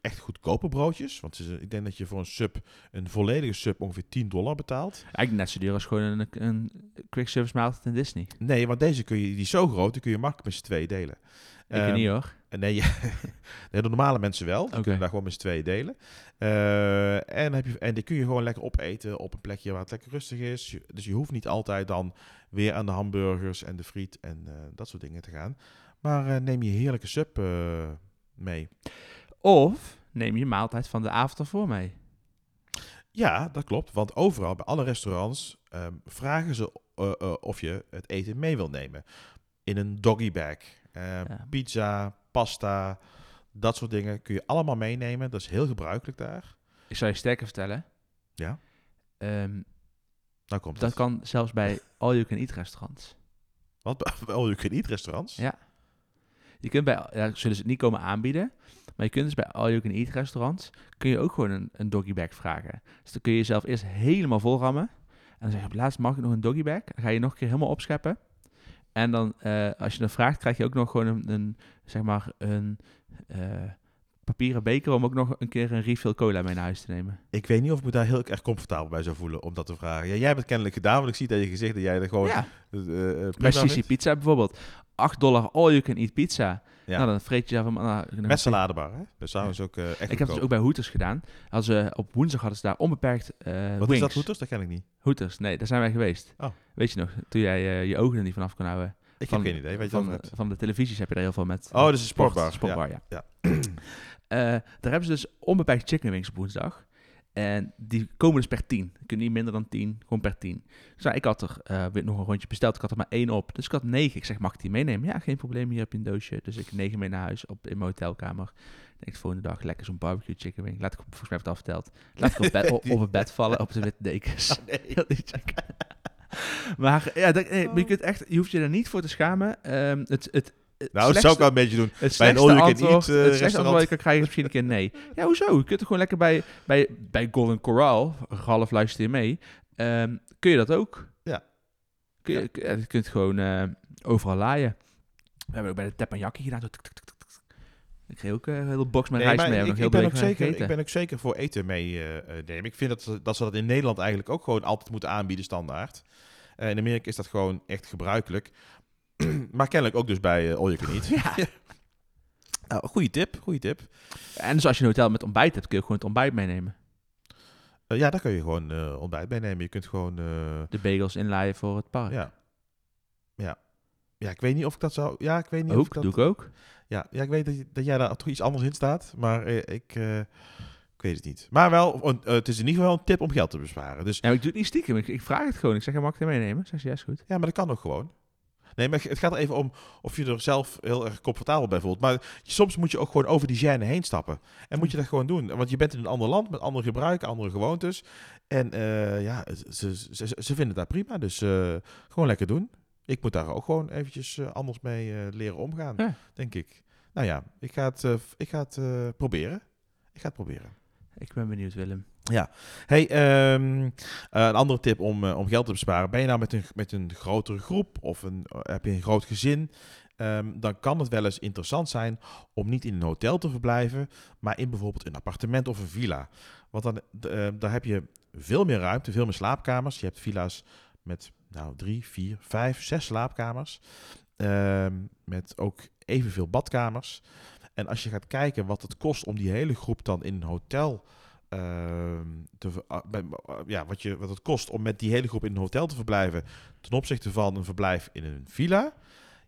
echt goedkope broodjes. Want ik denk dat je voor een sub, een volledige sub, ongeveer 10 dollar betaalt. Eigenlijk net zo duur als gewoon een, een quick service maaltijd in Disney. Nee, want deze kun je, die is zo groot, die kun je makkelijk met z'n tweeën delen. Ik Ehm, niet hoor. Nee, [LAUGHS] ja, de normale mensen wel. Oké. kunnen daar gewoon met z'n tweeën delen. Eh, en, heb je, en die kun je gewoon lekker opeten op een plekje waar het lekker rustig is. Je- Dus je hoeft niet altijd dan weer aan de hamburgers en de friet en eh, dat soort dingen te gaan. Maar eh, neem je heerlijke sub mee. Of neem je maaltijd van de avond ervoor mee. Ja, dat klopt. Want overal, bij alle restaurants, ehm, vragen ze of je het eten mee wil nemen. In een doggy bag. Ja. Pizza, pasta, dat soort dingen kun je allemaal meenemen. Dat is heel gebruikelijk daar. Ik zal je sterker vertellen. Ja. Ehm, Nou komt dat het. kan zelfs bij [LAUGHS] all-you-can-eat restaurants. Wat? Bij [LAUGHS] all you can eat restaurants? Ja. Je kunt bij, ja, zullen ze het niet komen aanbieden, maar je kunt dus bij all-you-can-eat restaurants, kun je ook gewoon een, een doggy bag vragen. Dus dan kun je jezelf eerst helemaal vol rammen. En dan zeg je op laatst, mag ik nog een doggy bag? Dan ga je nog een keer helemaal opscheppen. En dan, eh, als je dan vraagt, krijg je ook nog gewoon een, een zeg maar, een eh, papieren beker om ook nog een keer een refill cola mee naar huis te nemen. Ik weet niet of ik me daar heel erg comfortabel bij zou voelen om dat te vragen. Ja, jij hebt het kennelijk gedaan, want ik zie dat je gezicht dat jij er gewoon... ja, bij vindt. Pizza bijvoorbeeld. 8 dollar all-you-can-eat pizza. Ja. Nou, dan vreet je hem- nou, Met saladebar, hè? Dat ook eh, echt Ik heb het dus ook bij Hooters gedaan. Hadden ze, op woensdag hadden ze daar onbeperkt eh Wat wings. is dat, Hoeters? Dat ken ik niet. Hooters, nee, daar zijn wij geweest. Oh. Weet je nog, toen jij eh, je ogen er niet vanaf kon houden. Ik Van- heb geen idee. Weet je van, de- van de televisies heb je er heel veel met. Oh, is een sportbar. Sportbar, ja. Ja. [CLEARS THROAT] Daar hebben ze dus onbeperkt chicken wings op woensdag. En die komen dus per 10. Je kunt niet minder dan 10, gewoon per 10. Dus nou, ik had er eh, weer nog een rondje besteld. Ik had er maar één op. Dus ik had negen. Ik zeg, mag ik die meenemen? Ja, geen probleem. Hier heb je een doosje. Dus ik negen mee naar huis op, in mijn hotelkamer. Ik denk de volgende dag lekker zo'n barbecue chicken wing. Laat ik, volgens mij heb ik het al verteld. Laat ik op, bed, [LAUGHS] op, op het bed vallen op de witte dekens. Die [LAUGHS] chicken. maar ja, dat, nee, maar je, kunt echt, je hoeft je er niet voor te schamen. Ehm, het, het Nou, dat zou ik wel een beetje doen. het Bij een antwoord, eh, het slechtste restaurant. antwoord dat je kan krijgen is misschien een keer nee. Ja, hoezo? Je kunt er gewoon lekker bij, bij, bij Golden Corral, Ralf luister je mee, ehm, kun je dat ook. Ja. Kun je, ja, je kunt gewoon eh, overal laaien. We hebben ook bij de teppanyaki gedaan. Zo tuk. Ik kreeg ook eh, een hele box met Nee, rijst mee. ik, ik, nog ben heel ook zeker, ik ben ook zeker voor eten mee eh, eh, nemen. Ik vind dat, ze- dat ze dat in Nederland eigenlijk ook gewoon altijd moeten aanbieden, standaard. Eh, in Amerika is dat gewoon echt gebruikelijk. [CLEARS THROAT] maar kennelijk ook dus bij eh All You Can Eat. [LAUGHS] Ja. [LAUGHS] Nou, goeie tip, goede tip. En dus als je een hotel met ontbijt hebt, kun je gewoon het ontbijt meenemen. Eh, ja, daar kun je gewoon eh, ontbijt bij nemen. Je kunt gewoon... De bagels inlaaien voor het park. ja. ja. Ja, ik weet niet of ik dat zou... Ja, ik weet niet of ik dat... doe ik ook. Ja, ja, ik weet dat, je- dat jij daar toch iets anders in staat, maar ik, ik weet het niet. Maar wel, een- het is in ieder geval een tip om geld te besparen. Dus Ja, ik doe het niet stiekem. Ik, ik vraag het gewoon. Ik zeg, mag ik het meenemen? Zeg ze, ja, is goed. ja, maar dat kan ook gewoon. Nee, maar het gaat er even om of je er zelf heel erg comfortabel bij voelt. Maar soms moet je ook gewoon over die gêne heen stappen. En moet je dat gewoon doen. Want je bent in een ander land met andere gebruiken, andere gewoontes. En eh, ja, ze, ze, ze, vinden daar prima. Dus eh, gewoon lekker doen. Ik moet daar ook gewoon eventjes eh, anders mee leren omgaan, Ja. denk ik. Nou ja, ik ga het, ik ga het proberen. Ik ga het proberen. Ik ben benieuwd, Willem. Hey, ehm, eh, een andere tip om, eh, om geld te besparen. Ben je nou met een, met een grotere groep of een, eh, heb je een groot gezin? Ehm, dan kan het wel eens interessant zijn om niet in een hotel te verblijven, maar in bijvoorbeeld een appartement of een villa. Want dan, d- eh, daar heb je veel meer ruimte, veel meer slaapkamers. Je hebt villa's met nou, drie, vier, vijf, zes slaapkamers. Ehm, met ook evenveel badkamers. En als je gaat kijken wat het kost om die hele groep dan in een hotel ehm, te, ver- ah, bij- ah, ja, wat, je, wat het kost om met die hele groep in een hotel te verblijven ten opzichte van een verblijf in een villa,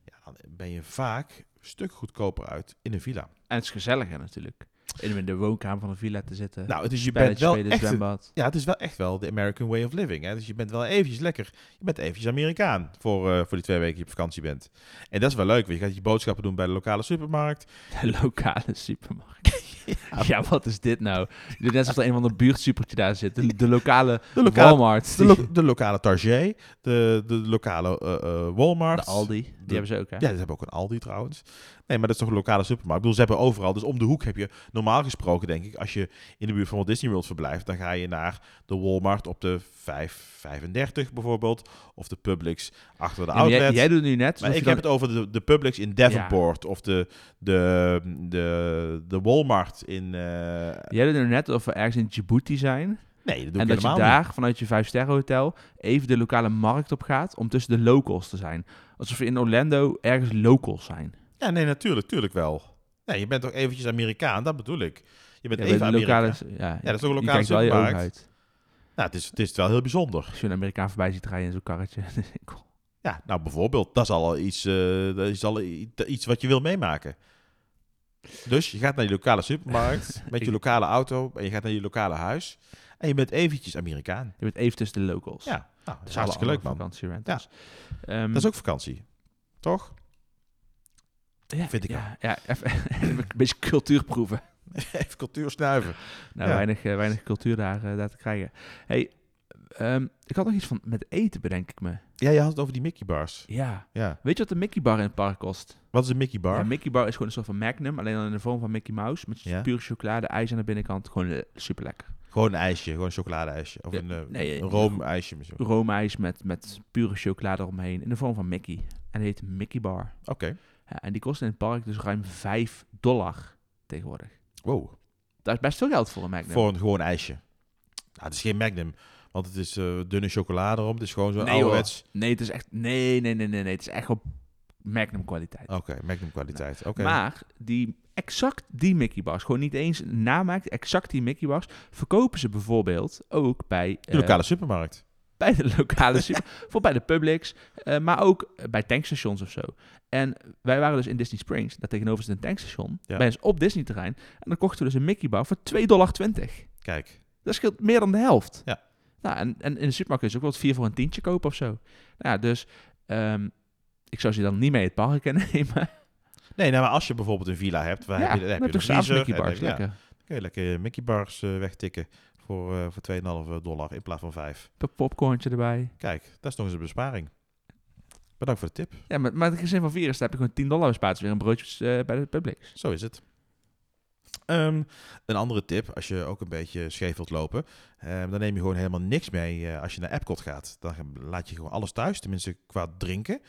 ja, dan ben je vaak een stuk goedkoper uit in een villa. En het is gezelliger natuurlijk. In in de woonkamer van een villa te zitten. Nou, dus je bent wel spelen, echt, zwembad. ja, het is wel echt wel de American way of living. Hè? Dus je bent wel eventjes lekker, je bent eventjes Amerikaan voor, eh, voor die twee weken die je op vakantie bent. En dat is wel leuk, want je gaat je boodschappen doen bij de lokale supermarkt. De lokale supermarkt. [LAUGHS] ja, wat is dit nou? Net alsof er een van de buurtsupertje daar zit. De, de lokale [LAUGHS] De lokale, Walmart. de, lo- de lokale Target, de, de lokale eh, Walmart. de Aldi. Die De- hebben ze ook, hè? Ja, ze hebben ook een Aldi trouwens. Nee, maar dat is toch een lokale supermarkt. Ik bedoel, ze hebben overal. Dus om de hoek heb je normaal gesproken, denk ik, als je in de buurt van Walt Disney World verblijft, dan ga je naar de Walmart op de 535 bijvoorbeeld. Of de Publix achter de Ja, maar jij, outlet. jij doet nu net... maar ik heb het over de, de Publix in Davenport. Of de, de, de, de Walmart in... eh, Jij doet nu net of we ergens in Djibouti zijn. nee, dat doe En ik dat je daar vanuit je vijfsterren hotel even de lokale markt op gaat om tussen de locals te zijn. Alsof we in Orlando ergens locals zijn. Ja, nee, natuurlijk, natuurlijk wel. Nee, je bent toch eventjes Amerikaan, dat bedoel ik. Je bent Ja, even Amerikaan. ja, dat is ook een lokale supermarkt. uit. Nou, het is, het is wel heel bijzonder. Als je een Amerikaan voorbij ziet rijden in zo'n karretje. [LAUGHS] Ja, nou bijvoorbeeld, dat is al iets, eh, dat is al iets wat je wil meemaken. Dus je gaat naar je lokale supermarkt [LAUGHS] met je lokale auto en je gaat naar je lokale huis en je bent eventjes Amerikaan. je bent even tussen de locals. Ja, nou, dat is hartstikke leuk man. Vakantierentals. Ehm, Dat is ook vakantie, toch? Ja, vind ik ja, ja, [LAUGHS] even een beetje cultuur proeven. [LAUGHS] Even cultuur snuiven. Nou, Ja. weinig, eh, weinig cultuur daar, eh, daar te krijgen. Hey, ehm, ik had nog iets van met eten, bedenk ik me. Ja, je had het over die Mickey bars. Ja. Ja. Weet je wat de Mickey bar in het park kost? Wat is een Mickey bar? Ja, Mickey bar is gewoon een soort van Magnum, alleen dan in de vorm van Mickey Mouse. Met Ja. pure chocolade, ijs aan de binnenkant. Gewoon super lekker. Gewoon een ijsje, gewoon een chocoladeijsje. Of Ja, een, eh, nee, een roomijsje. Oké. Roomijs met, met pure chocolade eromheen in de vorm van Mickey. En die heet Mickey bar. Ja, en die kost in het park dus ruim 5 dollar tegenwoordig. Wow. Dat is best veel geld voor een Magnum. Voor een gewoon ijsje. Nou, het is geen Magnum, want het is eh, dunne chocolade erom. Het is gewoon zo'n Nee, ouderwets... Nee, het is echt... Nee, nee, nee, nee, nee. Het is echt gewoon Magnum kwaliteit. Oké, Magnum kwaliteit. Oké. Maar die exact die Mickey bars, gewoon niet eens namaakt, exact die Mickey bars, verkopen ze bijvoorbeeld ook bij, De eh, lokale supermarkt. Bij de lokale super, [LAUGHS] voor bij de Publix, eh, maar ook bij tankstations of zo. En wij waren dus in Disney Springs, daar tegenover zit een tankstation, Ja. bij ons op Disney terrein, en dan kochten we dus een Mickey bar voor 2,20 dollar. Kijk. Dat scheelt meer dan de helft. Ja. Nou, en, en in de supermarkt kun je ook wel eens vier voor een tientje kopen of zo. Nou, ja, dus ehm, ik zou ze dan niet mee het park kunnen [LAUGHS] nemen. Nee, nou, maar als je bijvoorbeeld een villa hebt, waar ja, heb je, dan heb je vriezer. Mickey en bars, ja, lekker. kun je lekker Mickey bars eh, wegtikken voor, eh voor 2,5 dollar in plaats van 5. Een popcornje erbij. Kijk, dat is nog eens een besparing. Bedankt voor de tip. Ja, maar, maar het gezin van vier is, daar heb je gewoon 10 dollar bespaard. Dus weer een broodje eh, bij de Publix. Zo is het. Ehm, een andere tip, als je ook een beetje scheef wilt lopen, ehm, dan neem je gewoon helemaal niks mee eh, als je naar Epcot gaat. Dan laat je gewoon alles thuis, tenminste qua drinken.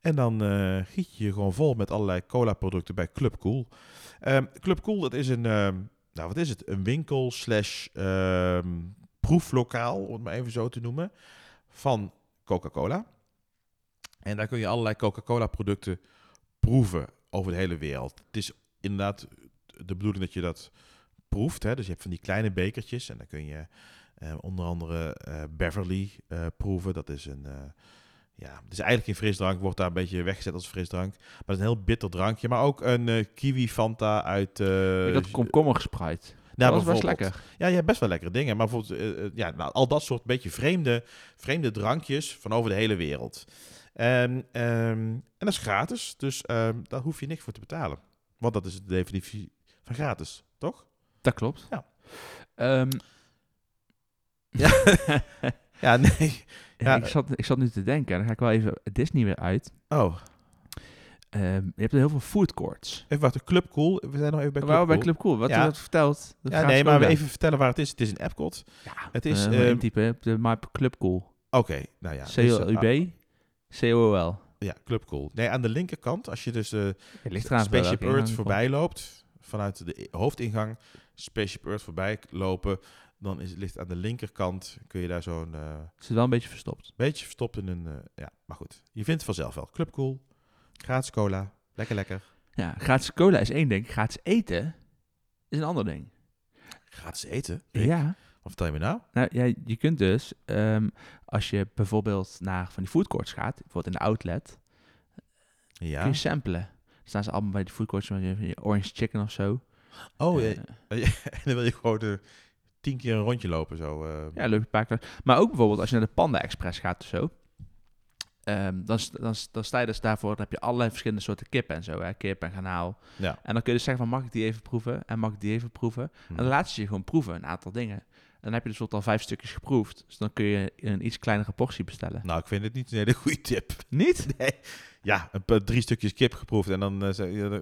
En dan eh, giet je je gewoon vol met allerlei cola-producten bij Club Cool. Ehm, Club Cool, dat is een, nou wat is het? Een winkel slash ehm, proeflokaal, om het maar even zo te noemen, van Coca-Cola. En daar kun je allerlei Coca-Cola-producten proeven over de hele wereld. Het is inderdaad de bedoeling dat je dat proeft. Hè? Dus je hebt van die kleine bekertjes en dan kun je eh, onder andere eh, Beverly eh, proeven. Dat is een, eh, ja, het is eigenlijk een frisdrank, wordt daar een beetje weggezet als frisdrank. Maar het is een heel bitter drankje. Maar ook een eh, kiwi Fanta uit... ik had komkommer gespreid. nou, dat was best lekker. Ja, je hebt best wel lekkere dingen. Maar bijvoorbeeld, eh, ja, nou, al dat soort beetje vreemde, vreemde drankjes van over de hele wereld. En, ehm, en dat is gratis, dus ehm, daar hoef je niks voor te betalen. Want dat is de definitie van gratis, toch? Dat klopt. Ja. Ehm, [LAUGHS] Ja, nee. Ja, Ja, ik, zat, ik zat nu te denken, en dan ga ik wel even Disney weer uit. Oh, Ehm, je hebt er heel veel food courts. Even wachten, Club Cool. We zijn nog even bij Club Waar bij Cool. Club Cool? Wat Ja. verteld. dat Ja, nee, maar Skoda. even vertellen waar het is. Het is in Epcot. Ja, Het is, eh, ehm, op de map Club Cool. Oké, nou ja. dus, eh, C-O-U-B, C-O-O-L. ja, Club Cool. Nee, aan de linkerkant, als je dus eh ligt eraan Spaceship Earth voorbij loopt, vanuit de hoofdingang, Spaceship Earth voorbij lopen, dan is het ligt aan de linkerkant, kun je daar zo'n komt. Het zit wel een beetje verstopt. beetje verstopt in een, eh, ja, maar goed. Je vindt het vanzelf wel. Club Cool, gratis cola, lekker lekker. Ja, gratis cola is één ding. Gratis eten is een ander ding. Gratis eten? Rick, Ja. Wat vertel je me nou? Nou, ja, je kunt dus, ehm, als je bijvoorbeeld naar van die foodcourts gaat, bijvoorbeeld in de outlet, Ja. kun je samplen. Dan staan ze allemaal bij de foodcourts van je, orange chicken of zo. Oh, Eh, eh, [LAUGHS] en dan wil je gewoon eh, tien keer een rondje lopen zo. eh. Ja, leuke paar Maar ook bijvoorbeeld als je naar de Panda Express gaat of zo. ehm, dan, dan, dan sta je dus daarvoor, dan heb je allerlei verschillende soorten kip en zo. Hè? Kip en garnaal. Ja. En dan kun je dus zeggen van, mag ik die even proeven? En mag ik die even proeven? En dan laat ze je gewoon proeven, een aantal dingen. En dan heb je dus bijvoorbeeld al vijf stukjes geproefd. Dus dan kun je een iets kleinere portie bestellen. Nou, ik vind het niet een hele goede tip. Niet? [LAUGHS] Nee. Ja, een paar- drie stukjes kip geproefd en dan, dan-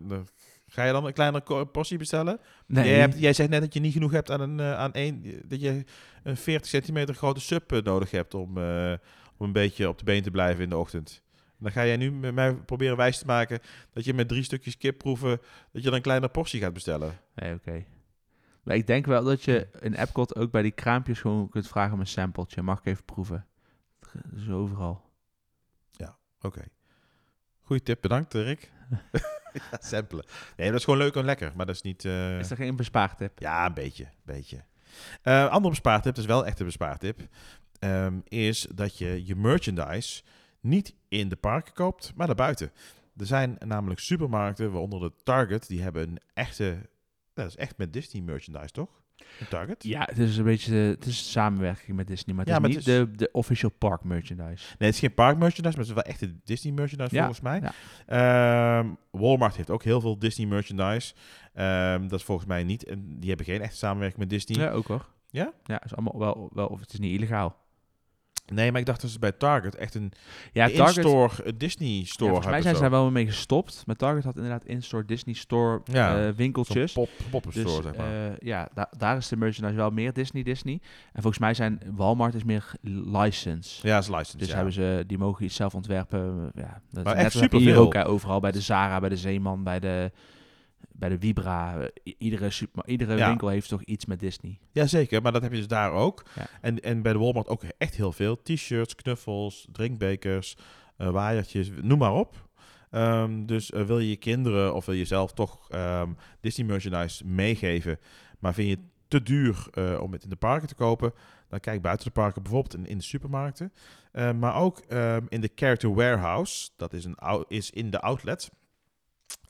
dan- ga je dan een kleinere portie bestellen? Nee. Jij, hebt, jij zegt net dat je niet genoeg hebt aan een, eh, aan één, dat je een 40 centimeter grote sub nodig hebt om, eh, om een beetje op de been te blijven in de ochtend. Dan ga jij nu met mij proberen wijs te maken dat je met drie stukjes kip proeven, dat je dan een kleinere portie gaat bestellen. Nee, oké. Maar ik denk wel dat je in Epcot ook bij die kraampjes gewoon kunt vragen om een sampletje. Mag ik even proeven? Is overal. Oké. Goeie tip, bedankt Rick. [LAUGHS] ja, samplen. Nee, dat is gewoon leuk en lekker, maar dat is niet... eh, Is er geen bespaartip? Ja, een beetje. beetje. Eh andere bespaartip, dat is wel echt een bespaartip, ehm, is dat je je merchandise niet in de parken koopt, maar daarbuiten. Er zijn namelijk supermarkten, waaronder de Target, die hebben een echte... Dat is echt met Disney merchandise, toch? Target? Ja, het is een beetje het is samenwerking met Disney, maar het Ja, is maar niet het de, de official park merchandise. Nee, het is geen park merchandise, maar het is wel echte Disney merchandise Ja, volgens mij. ja. Ehm, Walmart heeft ook heel veel Disney merchandise. Ehm, dat is volgens mij niet. En die hebben geen echte samenwerking met Disney. Ja, ook hoor. Ja? Ja, is allemaal wel, wel of het is niet illegaal. Nee, maar ik dacht dat ze bij Target echt een Ja, in-store eh, Disney Ja, store volgens mij zijn ze daar wel mee gestopt. Maar Target had inderdaad in-store Disney store Ja, eh, winkeltjes. pop, pop-up Dus store, zeg maar. eh, ja, da- daar is de merchandise wel meer Disney Disney. En volgens mij zijn Walmart is meer license. ja, is licensed, Dus ja. hebben ze, die mogen iets zelf ontwerpen. Ja, dat Maar is echt ook hè, overal. Bij de Zara, bij de Zeeman, bij de, bij de Vibra. I- iedere, super, iedere Ja. winkel heeft toch iets met Disney. Jazeker, maar dat heb je dus daar ook. Ja. En, en bij de Walmart ook echt heel veel. T-shirts, knuffels, drinkbekers, eh, waaiertjes, noem maar op. Ehm, dus eh, wil je je kinderen of wil je zelf toch ehm, Disney merchandise meegeven, maar vind je het te duur eh, om het in de parken te kopen, dan kijk buiten de parken, bijvoorbeeld in, in de supermarkten. Eh, maar ook ehm, in de Character Warehouse, dat is, een, is in de outlet.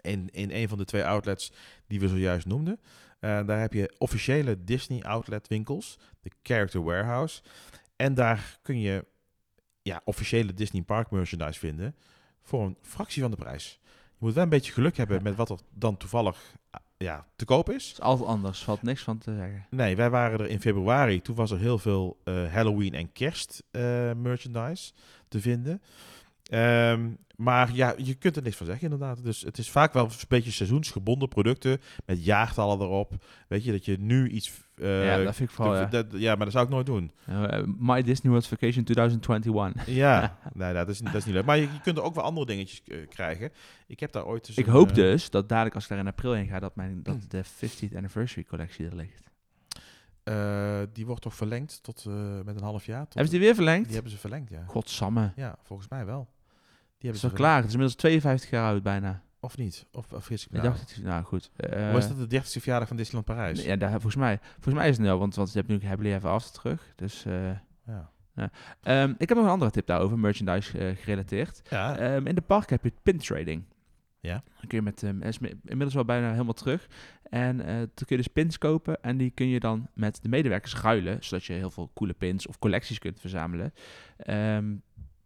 In, in een van de twee outlets die we zojuist noemden. Eh, daar heb je officiële Disney outlet winkels, de Character Warehouse. En daar kun je ja, officiële Disney Park merchandise vinden voor een fractie van de prijs. Je moet wel een beetje geluk hebben met wat er dan toevallig ah, ja, te koop is. Het is altijd anders, valt niks van te zeggen. Nee, wij waren er in februari. Toen was er heel veel eh, Halloween en kerst eh, merchandise te vinden. Ehm, maar ja, je kunt er niks van zeggen inderdaad. Dus het is vaak wel een beetje seizoensgebonden producten met jaartallen erop. Weet je, dat je nu iets... eh, ja, dat vind ik vooral, ja. dat- ja, maar dat zou ik nooit doen. Eh, My Disney World Vacation 2021. [LAUGHS] Ja, nee, dat, is, dat is niet leuk. Maar je, je kunt er ook wel andere dingetjes eh, krijgen. Ik heb daar ooit... eens Ik een, hoop dus dat dadelijk als ik daar in april heen ga, dat, mijn, dat de 50th anniversary collectie er ligt. die wordt toch verlengd tot met een half jaar? Tot, Hebben ze die weer verlengd? die hebben ze verlengd, ja. Godsamme. Ja, volgens mij wel. Hebben is ze klaar. Het is inmiddels 52 jaar oud bijna. Of niet? Of, of ik me Ik nou? dacht het, nou goed. Eh, Was dat de 30e verjaardag van Disneyland Parijs? Ja, daar, volgens, mij, volgens mij is het al, want, want je hebt nu Happily Ever After terug. Dus, eh, Ja. ehm, ik heb nog een andere tip daarover, merchandise eh, gerelateerd. Ja, Ehm, in de park heb je pin trading. Ja. Dan kun je met, ehm, is inmiddels wel bijna helemaal terug. En eh dan kun je dus pins kopen en die kun je dan met de medewerkers ruilen, zodat je heel veel coole pins of collecties kunt verzamelen.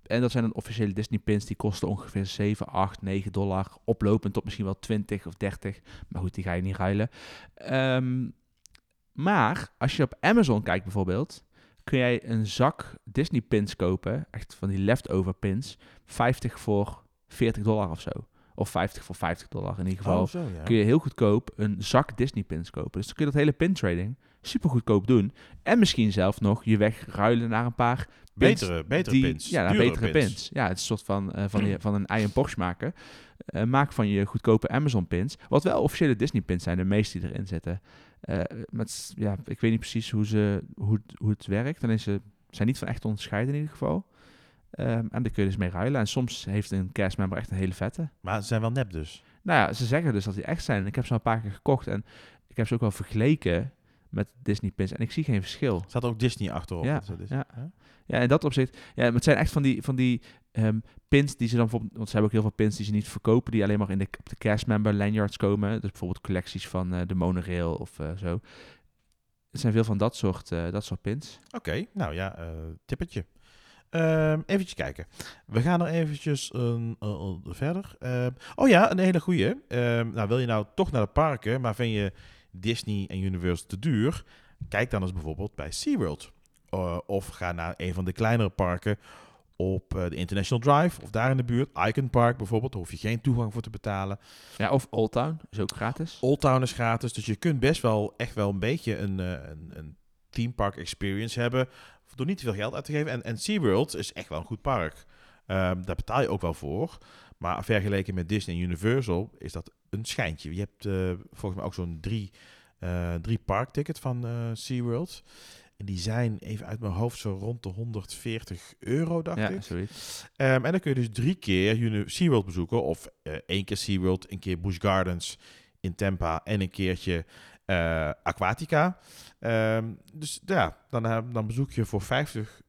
En dat zijn dan officiële Disney pins, die kosten ongeveer 7, 8, 9 dollar, oplopend tot misschien wel 20 of 30. Maar goed, die ga je niet ruilen. Ehm, maar als je op Amazon kijkt bijvoorbeeld, kun jij een zak Disney pins kopen, echt van die leftover pins, 50 voor 40 dollar of zo. Of 50 voor 50 dollar in ieder geval. Oh, zo, ja. Kun je heel goedkoop een zak Disney pins kopen. Dus dan kun je dat hele pin trading super goedkoop doen. En misschien zelf nog je weg ruilen naar een paar pins betere, betere die, pins. Ja, duurdere betere pins. Ja, het is een soort van, eh, van, je, van een ei en Porsche maken. Eh, maak van je goedkope Amazon pins. Wat wel officiële Disney pins zijn, de meeste die erin zitten. Eh, is- ja, ik weet niet precies hoe, ze, hoe, het, hoe het werkt. Alleen ze zijn niet van echt onderscheiden in ieder geval. Ehm, en daar kun je dus mee ruilen. En soms heeft een castmember echt een hele vette. Maar ze zijn wel nep dus. Nou ja, ze zeggen dus dat die echt zijn. Ik heb ze al een paar keer gekocht. En ik heb ze ook wel vergeleken met Disney pins. En ik zie geen verschil. Er staat ook Disney achterop. Ja, Dat is- is- ja. Ja, in dat opzicht. Ja, het zijn echt van die, van die ehm, pins die ze dan bijvoorbeeld... Want ze hebben ook heel veel pins die ze niet verkopen... die alleen maar in de, op de castmember lanyards komen. Dus bijvoorbeeld collecties van eh, de monorail of eh, zo. Er zijn veel van dat soort, eh, dat soort pins. Oké, nou ja, tippetje. Ehm eventjes kijken. We gaan er eventjes een, verder. Ehm, oh ja, een hele goeie. Nou, wil je nou toch naar de parken, maar vind je Disney en Universal te duur? Kijk dan eens bijvoorbeeld bij SeaWorld. Eh, of ga naar een van de kleinere parken op eh, de International Drive of daar in de buurt. Icon Park bijvoorbeeld, daar hoef je geen toegang voor te betalen. Ja, of Old Town is ook gratis. Old Town is gratis, dus je kunt best wel echt wel een beetje een, eh, een, een theme park experience hebben door niet te veel geld uit te geven. En, en SeaWorld is echt wel een goed park. Ehm, daar betaal je ook wel voor. Maar vergeleken met Disney en Universal is dat een schijntje. Je hebt volgens mij ook zo'n drie, eh drie parkticket van SeaWorld. En die zijn even uit mijn hoofd zo rond de 140 euro, dacht Ja, ik. zoiets. Ehm, en dan kun je dus drie keer SeaWorld bezoeken. Of eh, één keer SeaWorld, een keer Busch Gardens in Tampa en een keertje eh, Aquatica. Ehm, dus ja, dan, eh, dan bezoek je voor 50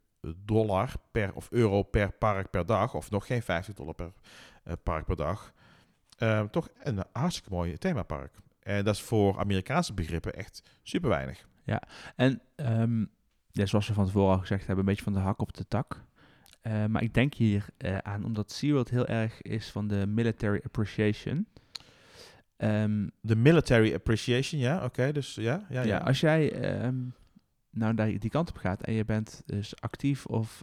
dollar per, of euro per park per dag. Of nog geen 50 dollar per park per dag. Ehm, toch een hartstikke mooi themapark. En dat is voor Amerikaanse begrippen echt super weinig. En ehm, ja, zoals we van tevoren al gezegd hebben, een beetje van de hak op de tak. Eh, maar ik denk hier eh, aan, omdat SeaWorld heel erg is van de military appreciation. Ehm, De military appreciation, ja, oké. dus ja, ja, ja, ja. als jij ehm, nou daar die kant op gaat en je bent dus actief of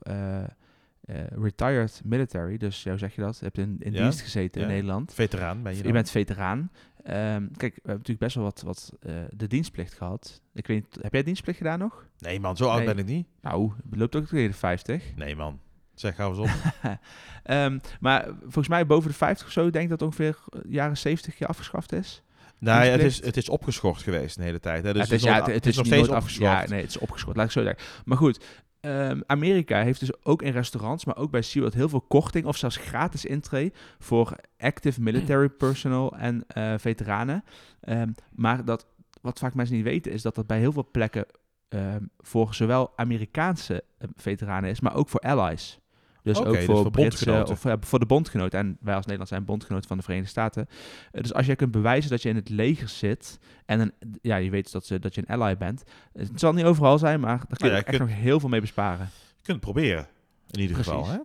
eh, retired military, dus jou zeg je dat, je hebt in, in Ja, dienst gezeten in ja. Nederland. Veteraan ben je Je, dan. bent veteraan. Ehm, kijk, we hebben natuurlijk best wel wat, wat eh, de dienstplicht gehad. Ik weet niet, heb jij dienstplicht gedaan nog? Nee man, zo oud Nee. ben ik niet. Nou, het loopt ook tegen de 50. Nee man. Zeg, gauw eens op. [LAUGHS] Ehm, maar volgens mij boven de 50 of zo, denk ik dat ongeveer eh, jaren 70 je afgeschaft is. nee, het is, het is opgeschort geweest de hele tijd. Hè? Dus Ja, het is, ja, het, het is nog steeds afgeschort. Ja, nee, het is opgeschort, laat ik zo zeggen. Maar goed, ehm, Amerika heeft dus ook in restaurants, maar ook bij SeaWorld heel veel korting of zelfs gratis intree voor active military [CLEARS THROAT] personnel en eh, veteranen. Ehm, maar dat, wat vaak mensen niet weten, is dat dat bij heel veel plekken ehm, voor zowel Amerikaanse veteranen is, maar ook voor allies. Dus Oké, ook dus voor, voor Britse bondgenoten. of eh, voor de bondgenoten. En wij als Nederland zijn bondgenoten van de Verenigde Staten. Eh, dus als jij kunt bewijzen dat je in het leger zit en een, ja, je weet dat, ze, dat je een ally bent. Het zal niet overal zijn, maar daar kun je Nou ja, echt nog heel veel mee besparen. Je kunt het proberen, in ieder Precies. geval. Hè?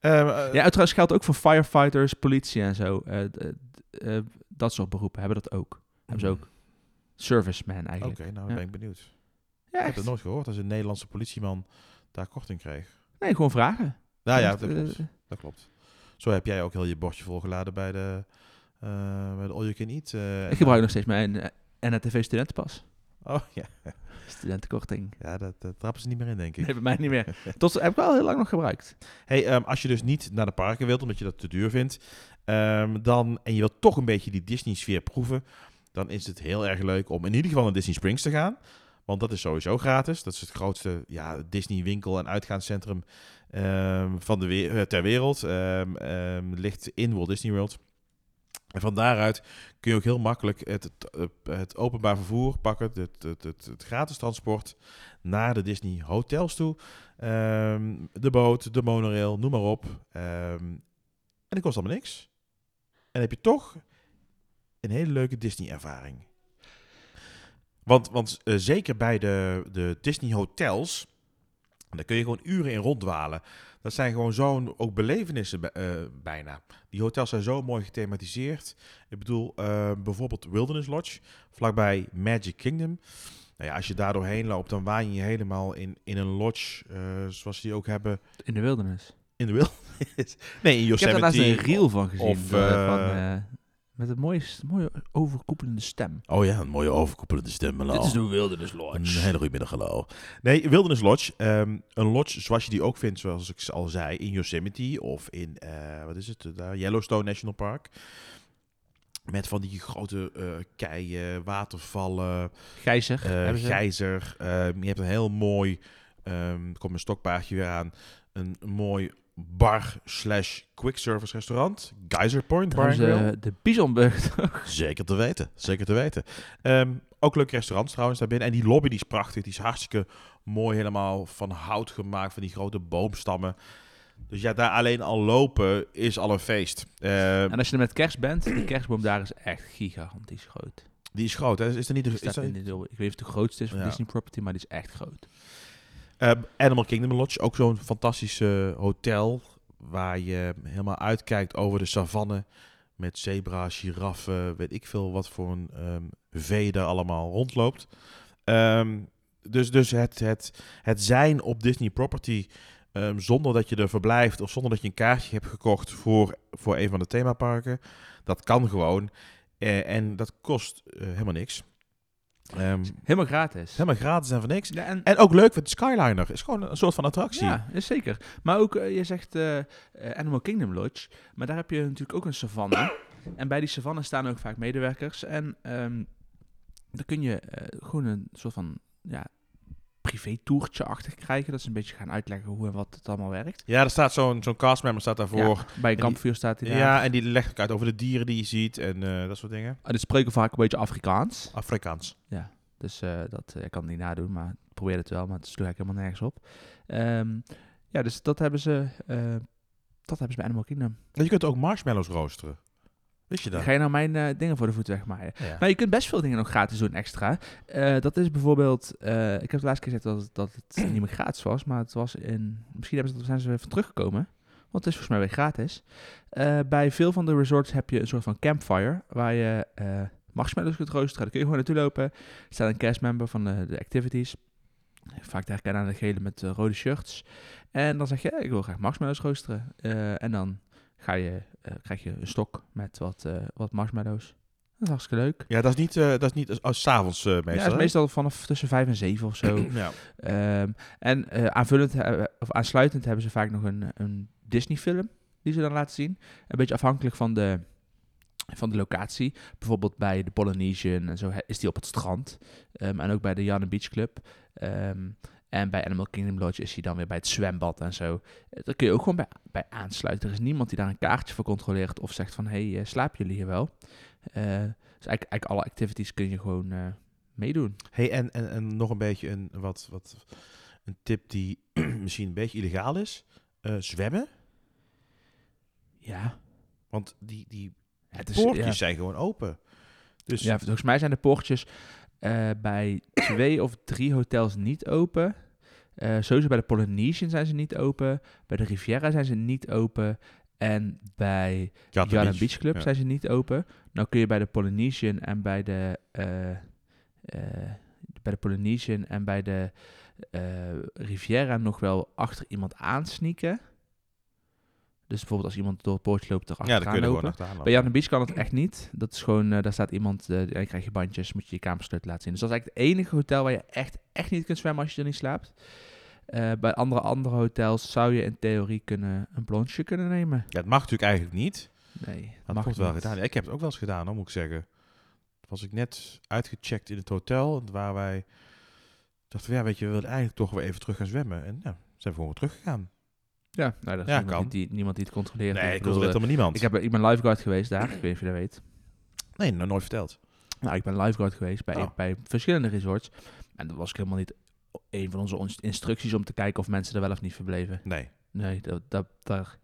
Ehm, eh, Ja, trouwens geldt ook voor firefighters, politie en zo. Eh, eh, dat soort beroepen hebben dat ook. Hebben ze ook. Serviceman Oké, eigenlijk. nou dan Ja. ben ik benieuwd. Ja, Ik heb het nooit gehoord als een Nederlandse politieman daar korting kreeg. Nee, gewoon vragen. Nou ja, dat eh, klopt. dat klopt. Zo heb jij ook heel je bordje volgeladen bij de, eh bij de All You Can Eat. eh, ik gebruik nog steeds mijn uh, NRTV studentenpas. Oh ja, [LAUGHS] Studentenkorting. ja dat, dat trappen ze niet meer in, denk ik. Nee, bij mij niet meer. [LAUGHS] Tot heb ik wel heel lang nog gebruikt. Hey, ehm, als je dus niet naar de parken wilt, omdat je dat te duur vindt, ehm, dan, en je wilt toch een beetje die Disney-sfeer proeven, dan is het heel erg leuk om in ieder geval naar Disney Springs te gaan. Want dat is sowieso gratis. Dat is het grootste ja, Disney-winkel- en uitgaanscentrum ehm, van de eh, ter wereld. Ehm, ehm, ligt in Walt Disney World. En van daaruit kun je ook heel makkelijk het, het, openbaar vervoer pakken, het, het, gratis transport naar de Disney hotels toe. De boot, de monorail, noem maar op. En dat kost allemaal niks. En heb je toch een hele leuke Disney-ervaring. Want, want eh, zeker bij de, de Disney hotels, daar kun je gewoon uren in ronddwalen. Dat zijn gewoon zo'n ook belevenissen eh, bijna. Die hotels zijn zo mooi gethematiseerd. Ik bedoel, eh, bijvoorbeeld Wilderness Lodge, vlakbij Magic Kingdom. Nou ja, als je daar doorheen loopt, dan waan je je helemaal in, in een lodge, eh, zoals die ook hebben In de wildernis. In de wildernis. [LAUGHS] Nee, in Ik heb daar laatst Yosemite. een reel van gezien. of, door, van, met een mooie, mooie overkoepelende stem. Oh ja, een mooie overkoepelende stem. hallo. de Wilderness Een hele goede middag, hallo. Nee, Wilderness Lodge. ehm, een lodge zoals je die ook vindt, zoals ik al zei, in Yosemite of in, eh, wat is het, eh, daar, Yellowstone National Park. Met van die grote eh keien, watervallen, Gijzer. eh, gijzer. Ehm, je hebt een heel mooi, ehm er komt mijn stokpaardje weer aan, een mooi bar slash quick service restaurant. Geyser Point Bar ze de Bisonburg [LAUGHS] toch? Zeker te weten, zeker te weten. Ehm, ook leuke restaurants trouwens daarbinnen. En die lobby die is prachtig, die is hartstikke mooi helemaal van hout gemaakt, van die grote boomstammen. Dus ja, daar alleen al lopen is al een feest. Ehm, En als je er met kerst bent, de kerstboom daar is echt gigantisch groot. die is groot, hè? Is er niet... Is deel- ik weet niet of het de grootste is van Ja. Disney Property, maar die is echt groot. Ehm, Animal Kingdom Lodge, ook zo'n fantastisch eh, hotel waar je helemaal uitkijkt over de savanne met zebra, giraffen, weet ik veel wat voor een ehm vee daar allemaal rondloopt. Ehm, dus dus het, het, het zijn op Disney Property ehm, zonder dat je er verblijft of zonder dat je een kaartje hebt gekocht voor, voor een van de themaparken, dat kan gewoon. Eh, en dat kost eh, helemaal niks. Ehm, Helemaal gratis. helemaal gratis en voor niks. Ja, en, En ook leuk, want de Skyliner is gewoon een soort van attractie. ja, is zeker. Maar ook, eh, je zegt eh, eh, Animal Kingdom Lodge, maar daar heb je natuurlijk ook een savanne. [COUGHS] En bij die savanne staan ook vaak medewerkers. En ehm dan kun je gewoon een soort van ja, privé-toertje achter krijgen. Dat ze een beetje gaan uitleggen hoe en wat het allemaal werkt. Ja, er staat zo'n zo'n castmember staat daarvoor. Ja, bij een kampvuur staat hij Ja, daar. en die legt ook uit over de dieren die je ziet en eh, dat soort dingen. En die spreken vaak een beetje Afrikaans. Afrikaans. Dus eh, dat eh, ik kan het niet nadoen, maar ik probeer het wel, maar het sloeg eigenlijk helemaal nergens op. Ehm, ja, dus dat hebben ze, eh, dat hebben ze bij Animal Kingdom. En je kunt ook marshmallows roosteren. Wist je dat? Ga je nou mijn eh, dingen voor de voet wegmaaien? Ja. Nou, je kunt best veel dingen nog gratis doen extra. Eh, dat is bijvoorbeeld, eh, ik heb de laatste keer gezegd dat, het- dat het [CLEARS THROAT] niet meer gratis was, maar het was in, misschien hebben ze, zijn ze even teruggekomen. Want het is volgens mij weer gratis. Bij veel van de resorts heb je een soort van campfire, waar je marshmallows kunt roosteren. Daar kun je gewoon naartoe lopen. Er staat een castmember van de, de activities. Vaak herkennen aan de gele met rode shirts. En dan zeg je, ik wil graag marshmallows roosteren. En dan ga je, eh, krijg je een stok met wat, eh, wat marshmallows. Dat is hartstikke leuk. Ja, dat is niet, eh, dat is niet als s'avonds eh meestal. ja, het is meestal vanaf tussen vijf en zeven of zo. [CLEARS THROAT] ja. Ehm, en aanvullend, of aansluitend hebben ze vaak nog een, een Disney-film die ze dan laten zien. Een beetje afhankelijk van de, van de locatie. Bijvoorbeeld bij de Polynesian en zo is die op het strand. Ehm, en ook bij de Jan Beach Club. Ehm, en bij Animal Kingdom Lodge is hij dan weer bij het zwembad en zo. Eh, Daar kun je ook gewoon bij, bij aansluiten. Er is niemand die daar een kaartje voor controleert of zegt van... hey, eh, slapen jullie hier wel? Eh, dus eigenlijk, eigenlijk alle activities kun je gewoon meedoen. Hey, en, en, en nog een beetje een, wat, wat, een tip die [CLEARS THROAT] misschien een beetje illegaal is. Zwemmen. Ja, Want die, die het is, poortjes ja. zijn gewoon open. Dus Ja, volgens mij zijn de poortjes eh, bij twee of drie hotels niet open. Eh sowieso bij de Polynesian zijn ze niet open. Bij de Riviera zijn ze niet open. En bij Jarden Beach. Beach, Club ja. zijn ze niet open. Nou kun je bij de Polynesian en bij de... eh, bij de Polynesian en bij de Riviera nog wel achter iemand aansnieken. Dus bijvoorbeeld als iemand door het poortje loopt, erachter ja, dan kun je lopen. Bij Jan Beach kan het echt niet. Dat is gewoon, eh, daar staat iemand, en dan krijg je bandjes, moet je je kamersleutel laten zien. Dus dat is eigenlijk het enige hotel waar je echt, echt niet kunt zwemmen als je er niet slaapt. Eh, bij andere, andere hotels zou je in theorie kunnen, een plonsje kunnen nemen. Ja, het mag natuurlijk eigenlijk niet. Nee, Maar mag het wordt wel gedaan. Ik heb het ook wel eens gedaan, hoor, moet ik zeggen. Toen was ik net uitgecheckt in het hotel, waar wij dachten, ja, weet je, we willen eigenlijk toch weer even terug gaan zwemmen. En ja, zijn we gewoon weer teruggegaan. Ja, nou, dat is Ja, niemand, kan. Die, niemand die het controleert. Nee, Ik ik bedoel, controleert eh, helemaal niemand. ik, heb, ik ben lifeguard geweest daar, ik weet niet of je dat weet. Nee, nog nooit verteld. Nou, ik ben lifeguard geweest bij, Oh. bij verschillende resorts. En dat was ook helemaal niet een van onze instructies om te kijken of mensen er wel of niet verbleven. Nee. Nee, dat, dat, daar,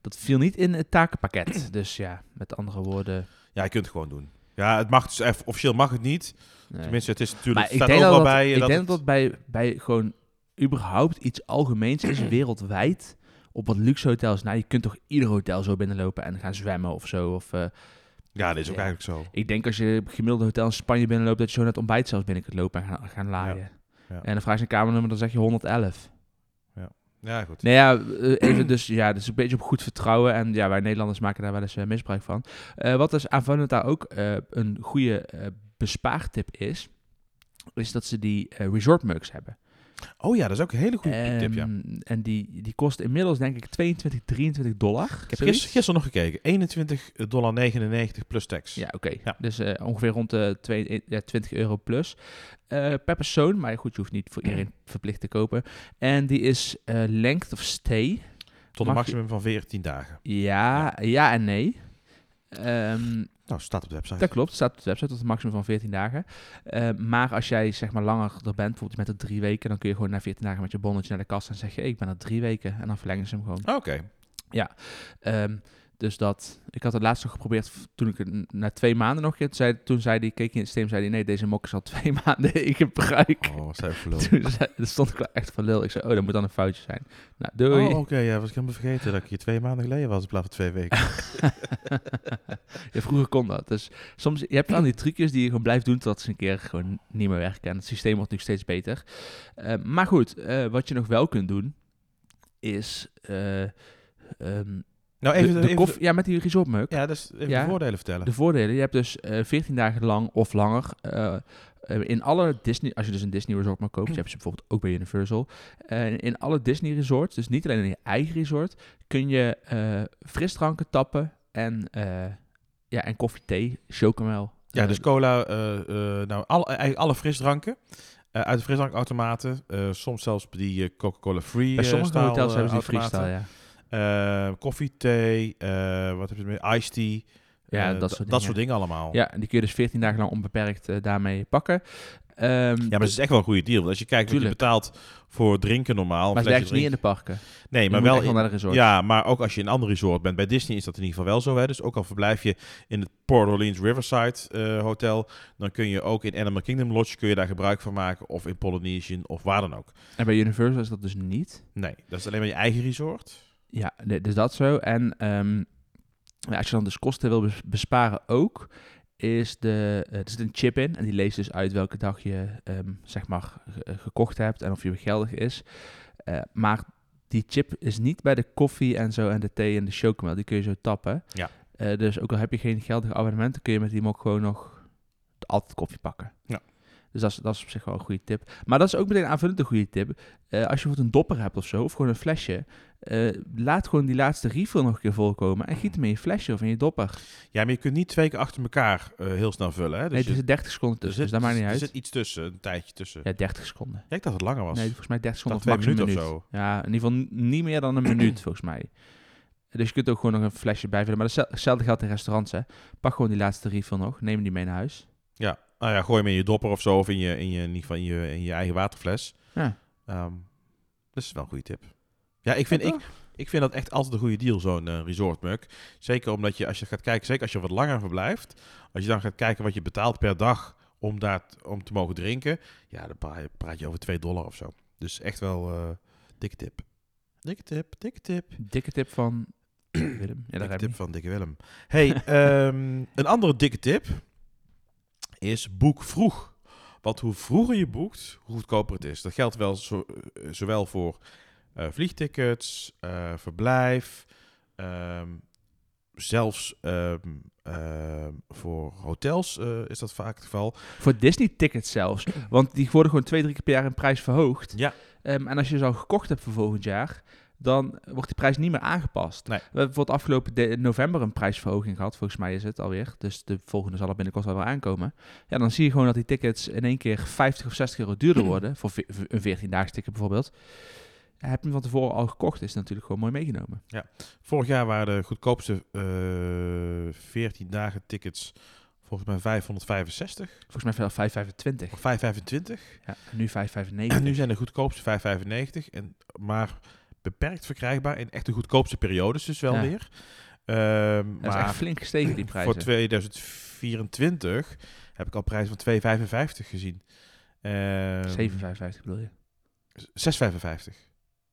dat viel niet in het takenpakket. [CLEARS THROAT] Dus ja, met andere woorden. Ja, je kunt het gewoon doen. Ja, het mag dus officieel mag het niet. Nee. Tenminste, het is natuurlijk, maar het ik denk dat, dat, bij. ik dat denk het- dat bij, bij gewoon überhaupt iets algemeens is [CLEARS THROAT] wereldwijd. Op wat luxe hotels. Nou, je kunt toch ieder hotel zo binnenlopen en gaan zwemmen of zo. Of, eh, Ja, dat is ook Ja. eigenlijk zo. ik denk als je gemiddelde hotel in Spanje binnenloopt, dat je zo net ontbijt zelfs binnen kunt lopen en gaan, gaan laaien. Ja. En dan vraag je een kamernummer, dan zeg je 111. Ja, goed. Nee, ja, eh, even dus, ja, dus een beetje op goed vertrouwen. En ja, wij Nederlanders maken daar wel eens eh, misbruik van. Wat dus aanvullend daar ook een goede bespaartip is, is dat ze die eh, resort mugs hebben. Oh ja, dat is ook een hele goede tip, ja. Ehm, En die, die kost inmiddels denk ik 22, 23 dollar. Ik heb gisteren, gisteren nog gekeken. 21,99 dollar plus tax. Ja, oké. Ja. Dus eh, ongeveer rond de twee, ja, 20 euro plus eh, per persoon. Maar goed, je hoeft niet voor iedereen verplicht te kopen. En die is eh, length of stay. Tot een je- maximum van 14 dagen. Ja, ja, en nee. Ehm, Nou, staat op de website. dat klopt, staat op de website tot een maximum van 14 dagen. Eh, maar als jij zeg maar langer er bent, bijvoorbeeld met er drie weken, dan kun je gewoon na 14 dagen met je bonnetje naar de kast en zeg je, hey, ik ben er drie weken. En dan verlengen ze hem gewoon. Oké. Ehm, dus dat, ik had het laatst nog geprobeerd toen ik het na twee maanden nog, toen zei, toen zei die, keek in het systeem, zei die, nee, deze mok is al [LAUGHS] twee maanden in gebruik. Oh, verloren. Toen zei, er stond ik wel echt van lul. Ik zei, oh, dat moet dan een foutje zijn. Nou, doei. Oh, oké. ja, was ik helemaal vergeten dat ik hier twee maanden geleden was in plaats van twee weken. [LAUGHS] ja, vroeger kon dat. Dus soms, je hebt van die trucjes die je gewoon blijft doen totdat ze een keer gewoon niet meer werken. En het systeem wordt nu steeds beter. Eh, maar goed, eh, wat je nog wel kunt doen, is eh, ehm, Nou, de, even, de even koffie, ja, met die resortmuk. Ja, dus even Ja. de voordelen vertellen. De voordelen, je hebt dus eh 14 dagen lang of langer eh, in alle Disney, als je dus een Disney resort maar koopt, je hebt ze bijvoorbeeld ook bij Universal, eh, in alle Disney resorts, dus niet alleen in je eigen resort, kun je frisdranken tappen en, ja, en koffie, thee, chocomel. Ja, dus cola, nou, alle, eigenlijk alle frisdranken eh, uit de frisdrankautomaten. eh, soms zelfs die Coca-Cola Free bij sommige hotels hebben ze die freestyle, ja. Eh, koffie, thee, eh, wat heb je meer? Iced tea. Ja, eh, dat soort dat dingen. soort dingen allemaal. Ja, en die kun je dus 14 dagen lang onbeperkt eh, daarmee pakken. Ehm, Ja, maar het is echt wel een goede deal. Want als je kijkt wat je betaalt voor drinken normaal. maar het werkt niet in de parken. Nee, Je maar wel wel naar de resort. Ja, maar ook als je in een ander resort bent. Bij Disney is dat in ieder geval wel zo. Hè? Dus ook al verblijf je in het Port Orleans Riverside Hotel, dan kun je ook in Animal Kingdom Lodge kun je daar gebruik van maken. Of in Polynesian of waar dan ook. En bij Universal is dat dus niet. Nee, dat is alleen maar je eigen resort. Ja, dus dat zo. En ehm, als je dan dus kosten wil bes- besparen ook, is de, er zit een chip in en die leest dus uit welke dag je ehm, zeg maar eh, gekocht hebt en of je geldig is. Eh, maar die chip is niet bij de koffie en zo en de thee en de chocomel. Die kun je zo tappen. Ja. Eh, dus ook al heb je geen geldig abonnement, dan kun je met die mok gewoon nog altijd koffie pakken. Ja. Dus dat is, dat is op zich wel een goede tip. Maar dat is ook meteen aanvullend een goede tip. Eh, als je bijvoorbeeld een dopper hebt of zo, of gewoon een flesje, eh, laat gewoon die laatste refill nog een keer volkomen en giet hem in je flesje of in je dopper. Ja, maar je kunt niet twee keer achter elkaar eh, heel snel vullen. Hè? Dus nee, er zit 30 seconden er tussen, zit, dus dat maakt niet er uit. zit iets tussen, een tijdje tussen. Ja, 30 seconden. Ja, ik dacht dat het langer was. Nee, volgens mij 30 seconden of een minuten minuut. of zo. Ja, in ieder geval niet meer dan een minuut [CLEARS THROAT] volgens mij. Dus je kunt ook gewoon nog een flesje bijvullen. Maar hetzelfde geldt in restaurants. Hè. Pak gewoon die laatste refill nog. Neem die mee naar huis. Ja, nou ja, gooi hem in je dopper of zo, of in je, in je, in ieder geval in je, in je eigen waterfles. Ja. Ehm, dat is wel een goede tip. Ja, ik vind, ik, ik vind dat echt altijd een goede deal, zo'n resort mug. Zeker omdat je, als je gaat kijken, zeker als je wat langer verblijft, als je dan gaat kijken wat je betaalt per dag om, daar, om te mogen drinken, ja, dan praat je, over 2 dollar of zo. Dus echt wel eh dikke tip. Dikke tip, dikke tip. Dikke tip van Willem. Ja, dikke heb tip van Dikke Willem. Hey, [LAUGHS] ehm, een andere dikke tip is boek vroeg. Want hoe vroeger je boekt, hoe goedkoper het is. Dat geldt wel zo, eh, zowel voor eh, vliegtickets, eh, verblijf, ehm, zelfs ehm, ehm, voor hotels is dat vaak het geval. Voor Disney-tickets zelfs. Want die worden gewoon twee, drie keer per jaar in prijs verhoogd. Ja. En als je ze al gekocht hebt voor volgend jaar, dan wordt die prijs niet meer aangepast. Nee. We hebben bijvoorbeeld afgelopen november een prijsverhoging gehad. Volgens mij is het alweer. Dus de volgende zal er binnenkort wel weer aankomen. Ja, dan zie je gewoon dat die tickets in één keer 50 of 60 euro duurder [CLEARS THROAT] worden. Voor een 14-daags ticket bijvoorbeeld. Heb je hem van tevoren al gekocht, is het natuurlijk gewoon mooi meegenomen. Vorig jaar waren de goedkoopste eh 14 dagen tickets volgens mij 565 Volgens mij veel 5,25. of 525. Ja, en nu 5,95. En nu zijn de goedkoopste 5,95. En, maar beperkt verkrijgbaar in echt de goedkoopste periodes dus wel Ja. weer. Ehm, Dat is echt flink gestegen, die prijzen. voor 2024 heb ik al prijzen van 2,55 gezien. Ehm 7,55 bedoel je? 6,55.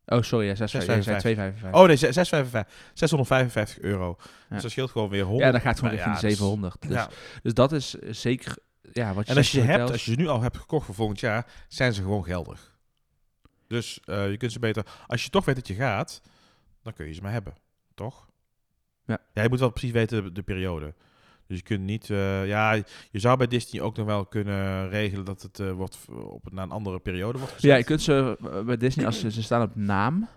Oh, sorry, ja, 6,55. Ja, je zei 2,55. Oh nee, 6,55. 655 euro. Ja. Dus dat scheelt gewoon weer 100. ja, dan gaat het gewoon richting ja, de dus- 700. Dus, ja. dus dat is zeker ja, wat je En als je, hebt, als je ze nu al hebt gekocht voor volgend jaar, zijn ze gewoon geldig. Dus eh, je kunt ze beter... Als je toch weet dat je gaat, dan kun je ze maar hebben. Toch? Ja. Ja, je moet wel precies weten de, de periode. Dus je kunt niet... eh, ja, je zou bij Disney ook nog wel kunnen regelen dat het eh, wordt op, naar een andere periode wordt gezet. Ja, je kunt ze bij Disney, als ze, ze staan op naam.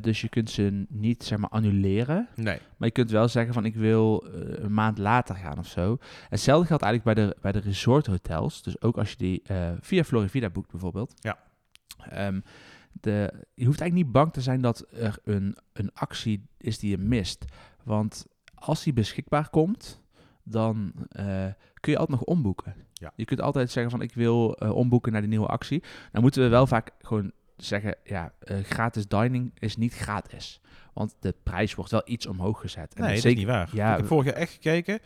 dus je kunt ze niet zeg maar annuleren. Nee. Maar je kunt wel zeggen van ik wil een maand later gaan of zo. Hetzelfde geldt eigenlijk bij de, bij de resort hotels. Dus ook als je die via Florivida boekt bijvoorbeeld. Ja. Ehm, de, je hoeft eigenlijk niet bang te zijn dat er een, een actie is die je mist. Want als die beschikbaar komt, dan eh, kun je altijd nog omboeken. Ja. Je kunt altijd zeggen van ik wil eh, omboeken naar de nieuwe actie. Dan moeten we wel vaak gewoon zeggen, ja, eh, gratis dining is niet gratis. Want de prijs wordt wel iets omhoog gezet. En Nee, dat zeker, is niet waar. Ja, ik heb vorig jaar echt gekeken.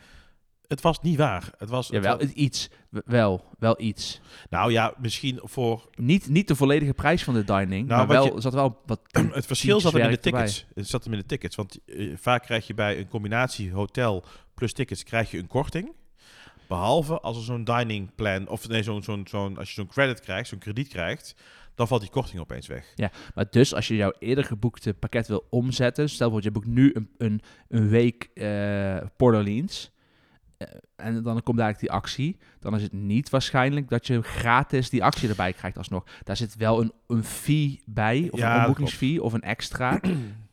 Het was niet waar. Het was, Ja, het wel was- iets. Wel, wel iets. nou ja, misschien voor... Niet, niet de volledige prijs van de dining, Nou, maar wel, je- zat wel wat... [CLEARS THROAT] Het verschil zat hem in de werk erbij. tickets. Het zat hem in de tickets. Want eh, vaak krijg je bij een combinatie hotel plus tickets krijg je een korting. Behalve als er zo'n dining plan, of nee, zo'n, zo'n, zo'n, als je zo'n credit krijgt, zo'n krediet krijgt, dan valt die korting opeens weg. Maar dus als je jouw eerder geboekte pakket wil omzetten, stel bijvoorbeeld je boekt nu een, een, een week eh Port Orleans, en dan komt eigenlijk die actie, dan is het niet waarschijnlijk dat je gratis die actie erbij krijgt alsnog. Daar zit wel een, een fee bij, of Ja, een dat omboekingsfee, of een extra. [CLEARS THROAT]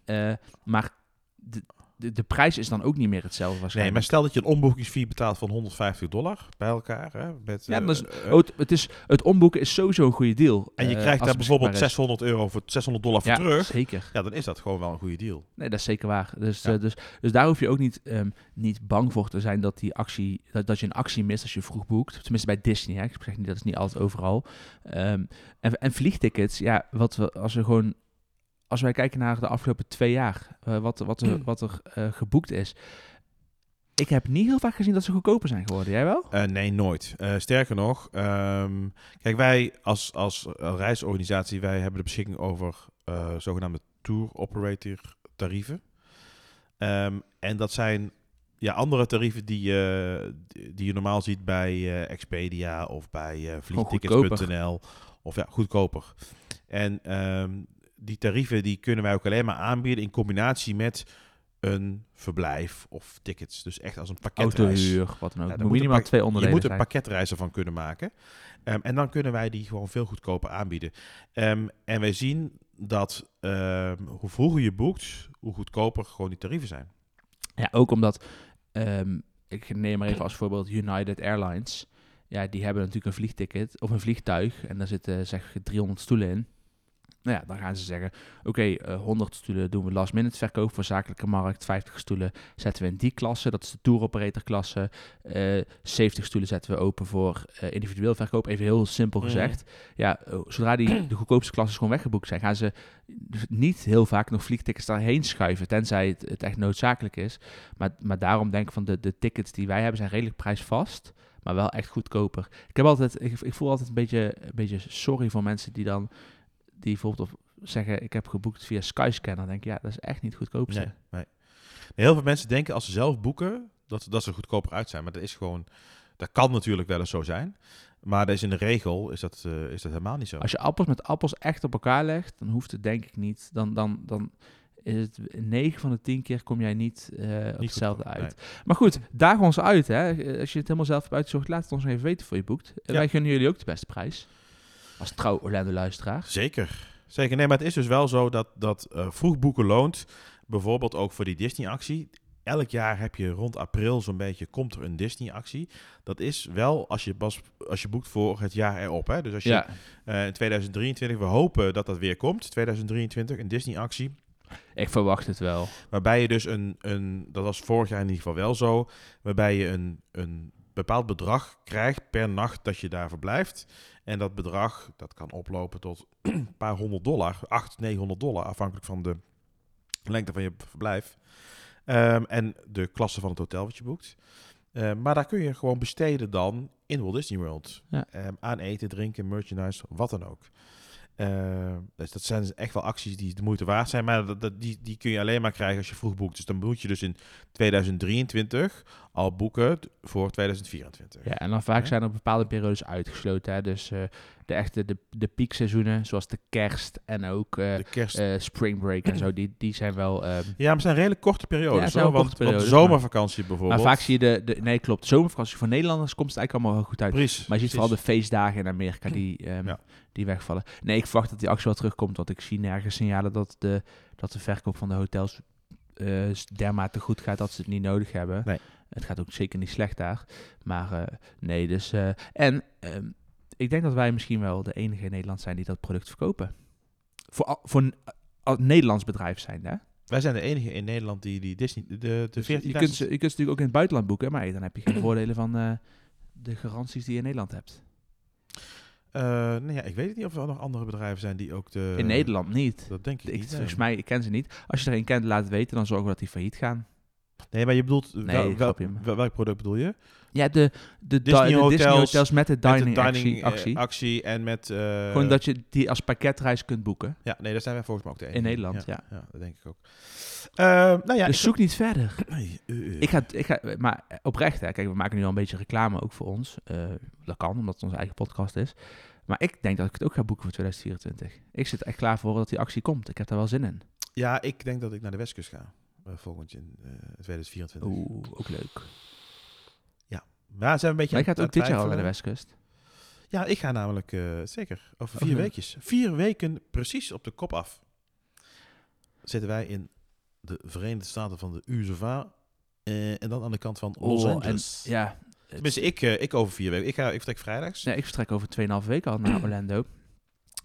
Eh, maar de, de, de prijs is dan ook niet meer hetzelfde Nee, waarschijnlijk. maar stel dat je een omboekingsfee betaalt van 150 dollar bij elkaar. Hè, met, Ja, eh, is- Oh, het, is, het omboeken is sowieso een goede deal. en je eh, krijgt daar bijvoorbeeld beschikbaar is. 600 euro voor 600 dollar voor Ja, terug. zeker. Ja, dan is dat gewoon wel een goede deal. Nee, dat is zeker waar. Dus, Ja. eh, dus, dus daar hoef je ook niet, ehm, niet bang voor te zijn dat, die actie, dat, dat je een actie mist als je vroeg boekt. Tenminste bij Disney. Hè. Ik zeg niet dat is niet altijd overal. Ehm, en, en vliegtickets, ja, wat we, als we gewoon. Als wij kijken naar de afgelopen twee jaar, eh, wat, wat er, wat er eh, geboekt is. Ik heb niet heel vaak gezien dat ze goedkoper zijn geworden. Jij wel? Eh, nee, nooit. Eh, sterker nog, ehm, kijk, wij als, als reisorganisatie, wij hebben de beschikking over eh, zogenaamde tour operator tarieven. Ehm, en dat zijn ja, andere tarieven die, je die je normaal ziet bij eh, Expedia of bij eh vliegtickets.nl. Of ja, goedkoper. En ehm, die tarieven die kunnen wij ook alleen maar aanbieden in combinatie met een verblijf of tickets. Dus echt als een pakketreis. Autohuur, wat dan ook. Ja, dan minimaal twee Je onderdelen moet een pakketreis ervan kunnen maken. Ehm, en dan kunnen wij die gewoon veel goedkoper aanbieden. Ehm, en wij zien dat ehm, hoe vroeger je boekt, hoe goedkoper gewoon die tarieven zijn. Ja, ook omdat, ik neem maar even als voorbeeld United Airlines. Ja, die hebben natuurlijk een vliegticket of een vliegtuig en daar zitten zeg 300 stoelen in. Nou ja, dan gaan ze zeggen, oké, eh 100 stoelen doen we last minute verkoop voor zakelijke markt. 50 stoelen zetten we in die klasse, dat is de tour operator klasse. Eh 70 stoelen zetten we open voor eh, individueel verkoop, even heel simpel Mhm. gezegd. Ja, eh, zodra die [CLEARS THROAT] de goedkoopste klassen gewoon weggeboekt zijn, gaan ze niet heel vaak nog vliegtickets daarheen schuiven, tenzij het, het echt noodzakelijk is. Maar, maar daarom denk ik van de, de tickets die wij hebben zijn redelijk prijsvast, maar wel echt goedkoper. Ik, heb altijd, ik, ik voel altijd een beetje, een beetje sorry voor mensen die dan, die bijvoorbeeld of zeggen ik heb geboekt via Skyscanner. Dan denk ik, ja, dat is echt niet goedkoop. Nee, nee. Heel veel mensen denken als ze zelf boeken, dat, dat ze goedkoper uit zijn. Maar dat is gewoon, dat kan natuurlijk wel eens zo zijn. Maar dat is in de regel is dat, eh, is dat helemaal niet zo. Als je appels met appels echt op elkaar legt, dan hoeft het denk ik niet. Dan, dan, dan is het 9 van de 10 keer kom jij niet, eh, op Niet hetzelfde uit. Maar goed, daag ons uit. Hè. Als je het helemaal zelf hebt uitgezocht, laat het ons even weten voor je boekt. Ja. Wij gunnen jullie ook de beste prijs. Als trouw Orlando-luisteraar. Zeker. Zeker. Nee, maar het is dus wel zo dat, dat eh, vroeg boeken loont. Bijvoorbeeld ook voor die Disney-actie. Elk jaar heb je rond april zo'n beetje, komt er een Disney-actie. Dat is wel als je, pas, als je boekt voor het jaar erop. Hè? Dus als je Ja, eh, in 2023, we hopen dat dat weer komt. 2023, een Disney-actie. ik verwacht het wel. Waarbij je dus een, een, dat was vorig jaar in ieder geval wel zo, waarbij je een, een bepaald bedrag krijgt per nacht dat je daar verblijft. En dat bedrag, dat kan oplopen tot een [CLEARS THROAT] paar honderd dollar, 800, 900 dollar, afhankelijk van de lengte van je verblijf. Ehm, en de klasse van het hotel wat je boekt. Ehm, maar daar kun je gewoon besteden dan in Walt Disney World. Ja. Ehm, aan eten, drinken, merchandise, wat dan ook. Dus dat zijn echt wel acties die de moeite waard zijn. Maar dat, dat- die, die kun je alleen maar krijgen als je vroeg boekt. Dus dan moet je dus in 2023 al boeken voor 2024. Ja, en dan vaak Ja. zijn er bepaalde periodes uitgesloten. Hè? Dus eh, de echte de, de piekseizoenen, zoals de kerst en ook eh, De kerst. eh, spring break en zo, die, die zijn wel... ehm, ja, maar het zijn redelijk korte Ja, periodes. het zijn hoor, wel want, periodes, zomervakantie bijvoorbeeld. maar vaak zie je de, de... Nee, klopt. Zomervakantie voor Nederlanders komt het eigenlijk allemaal wel goed uit. Precies. Maar je ziet vooral de feestdagen in Amerika die, [CLEARS THROAT] ehm, Ja. die wegvallen. Nee, ik verwacht dat die actie wel terugkomt. Want ik zie nergens signalen dat de, dat de verkoop van de hotels dermate goed gaat dat ze het niet nodig hebben. Nee. Het gaat ook zeker niet slecht daar. Maar eh, nee, dus... eh, en ehm, ik denk dat wij misschien wel de enige in Nederland zijn die dat product verkopen. Voor, voor een als Nederlands bedrijf zijn, hè? Wij zijn de enige in Nederland die die Disney... De, de Dus 14 je, kunt ze, je kunt ze natuurlijk ook in het buitenland boeken, maar dan heb je geen voordelen van eh, de garanties die je in Nederland hebt. Eh, nou ja, ik weet niet of er nog andere bedrijven zijn die ook de... in Nederland niet. Dat denk ik, Ik, niet. volgens mij, ik ken ze niet. Als je er een kent, laat het weten. Dan zorgen we dat die failliet gaan. Nee, maar je bedoelt... Nee, wel, welk product bedoel je? Ja, de, de, Disney di- de Disney hotels met de Met de dining, actie. eh, actie. actie en met... eh, Gewoon dat je die als pakketreis kunt boeken. Ja, nee, daar zijn wij volgens mij ook de. In Nederland, ja. Ja, dat denk ik ook. Eh, nou ja, dus ik- zoek niet verder. Nee, eh. Ik ga, ik ga, maar oprecht, hè, kijk, we maken nu al een beetje reclame ook voor ons. Dat kan, omdat het onze eigen podcast is. Maar ik denk dat ik het ook ga boeken voor 2024. Ik zit echt klaar voor dat die actie komt. Ik heb daar wel zin in. Ja, ik denk dat ik naar de Westkust ga. Eh, volgend jaar, eh 2024. Oeh, ook leuk. Maar zijn een beetje Maar ik aan ga ook dit jaar al naar de. Westkust. Ja, ik ga namelijk eh, zeker over vier ja. weekjes. Vier weken precies op de kop af. Zitten wij in de Verenigde Staten van de USA. eh, en dan aan de kant van Los Oh, Angeles. En, ja, Tenminste, ik, eh, ik over vier weken. Ik, ga, ik vertrek vrijdags. Nee, ik vertrek over 2,5 weken al naar Orlando.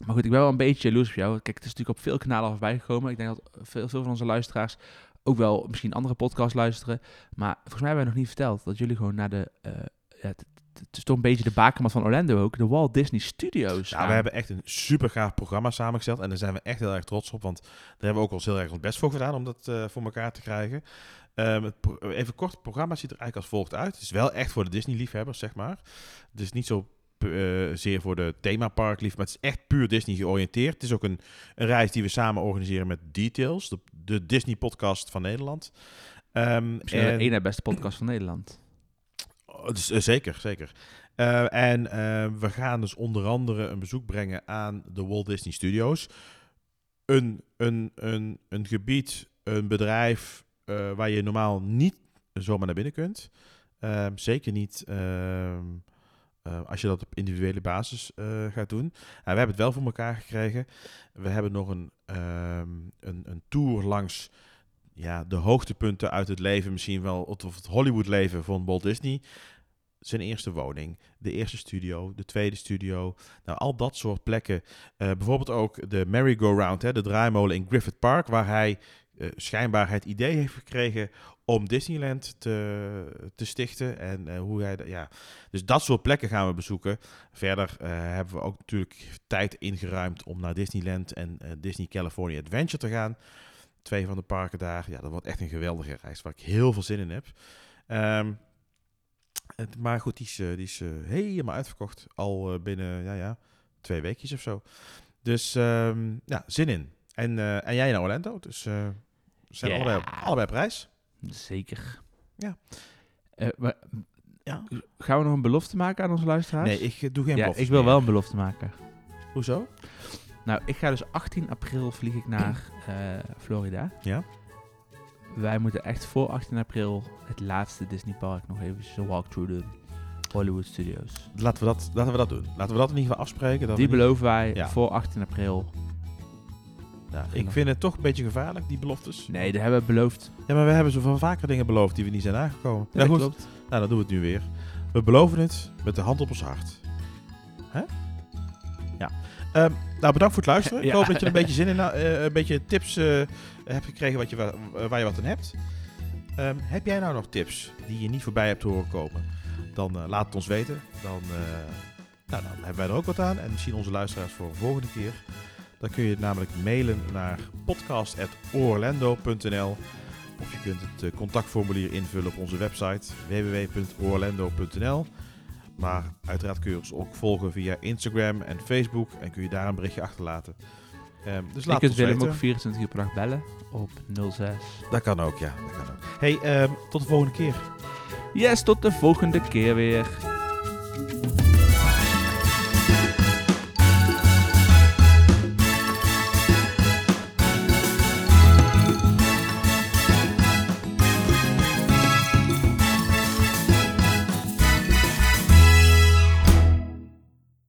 Maar goed, ik ben wel een beetje jaloers op jou. Kijk, het is natuurlijk op veel kanalen al voorbij gekomen. Ik denk dat veel, veel van onze luisteraars ook wel misschien andere podcasts luisteren. Maar volgens mij hebben we nog niet verteld dat jullie gewoon naar de... eh, ja, het, het is toch een beetje de bakermat van Orlando ook. De Walt Disney Studios Ja, we hebben echt een super gaaf programma samengesteld. En daar zijn we echt heel erg trots op. Want daar hebben we ook ons heel erg ons best voor gedaan om dat eh, voor elkaar te krijgen. Ehm, het even kort, het programma ziet er eigenlijk als volgt uit. Het is wel echt voor de Disney-liefhebbers, zeg maar. Het is niet zo eh, zeer voor de themapark-lief, maar het is echt puur Disney georiënteerd. Het is ook een, een reis die we samen organiseren met Details, de, de Disney-podcast van Nederland. Ehm, Misschien en- de ene beste podcast van Nederland. Oh, dus, eh, zeker, zeker. Eh, en eh, we gaan dus onder andere een bezoek brengen aan de Walt Disney Studios. Een, een, een, een gebied, een bedrijf waar je normaal niet zomaar naar binnen kunt. Ehm, zeker niet eh, als je dat op individuele basis eh, gaat doen. En we hebben het wel voor elkaar gekregen. We hebben nog een, ehm, een, een tour langs ja, de hoogtepunten uit het leven, misschien wel, of het Hollywood-leven van Walt Disney. Zijn eerste woning, de eerste studio, de tweede studio. Nou, al dat soort plekken. Eh, bijvoorbeeld ook de merry-go-round, hè, de draaimolen in Griffith Park, waar hij eh, schijnbaar het idee heeft gekregen om Disneyland te, te stichten. En eh, hoe hij, ja. Dus dat soort plekken gaan we bezoeken. Verder eh, hebben we ook natuurlijk tijd ingeruimd om naar Disneyland en Disney California Adventure te gaan. Twee van de parken daar. Ja, dat wordt echt een geweldige reis waar ik heel veel zin in heb. Ehm, het, maar goed, die is, die is helemaal uitverkocht. Al binnen, ja, ja, twee weekjes of zo. Dus ehm, ja, zin in. En, en jij naar Orlando. Dus zijn Ja. allebei, op, allebei op reis. Zeker. Ja. Eh, maar, Ja. gaan we nog een belofte maken aan onze luisteraars? Nee, ik eh, doe geen ja, beloftes ik wil meer. wel een belofte maken. Hoezo? Nou, ik ga dus 18 april vlieg ik naar eh, Florida. Ja. Wij moeten echt voor 18 april het laatste Disney park nog even een walkthrough doen. Hollywood Studios. Laten we, dat, laten we dat doen. Laten we dat in ieder geval afspreken. Dat Die we niet- beloven wij Ja. voor 18 april. Ja, ik vind het toch een beetje gevaarlijk, die beloftes. Nee, dat hebben we beloofd. Ja, maar we hebben zo van vaker dingen beloofd die we niet zijn aangekomen. Ja, Ja, goed. klopt. Nou, dan doen we het nu weer. We beloven het met de hand op ons hart. Hè? Ja. Ehm, nou, bedankt voor het luisteren. [LAUGHS] Ik Ja. hoop dat je er een beetje zin in eh, een beetje tips eh, hebt gekregen wat je, wa- waar je wat aan hebt. Ehm, heb jij nou nog tips die je niet voorbij hebt horen komen? Dan eh, laat het ons weten. Dan, nou, dan hebben wij er ook wat aan. En misschien onze luisteraars voor een volgende keer. Dan kun je namelijk mailen naar podcast.orlando.nl of je kunt het eh, contactformulier invullen op onze website www.orlando.nl. Maar uiteraard kun je ons ook volgen via Instagram en Facebook en kun je daar een berichtje achterlaten. Ehm, dus Je laat kunt ons Willem ook 24 uur per dag bellen op 06. Dat kan ook, ja. Dat kan ook. Hey, ehm, tot de volgende keer. Yes, tot de volgende keer weer.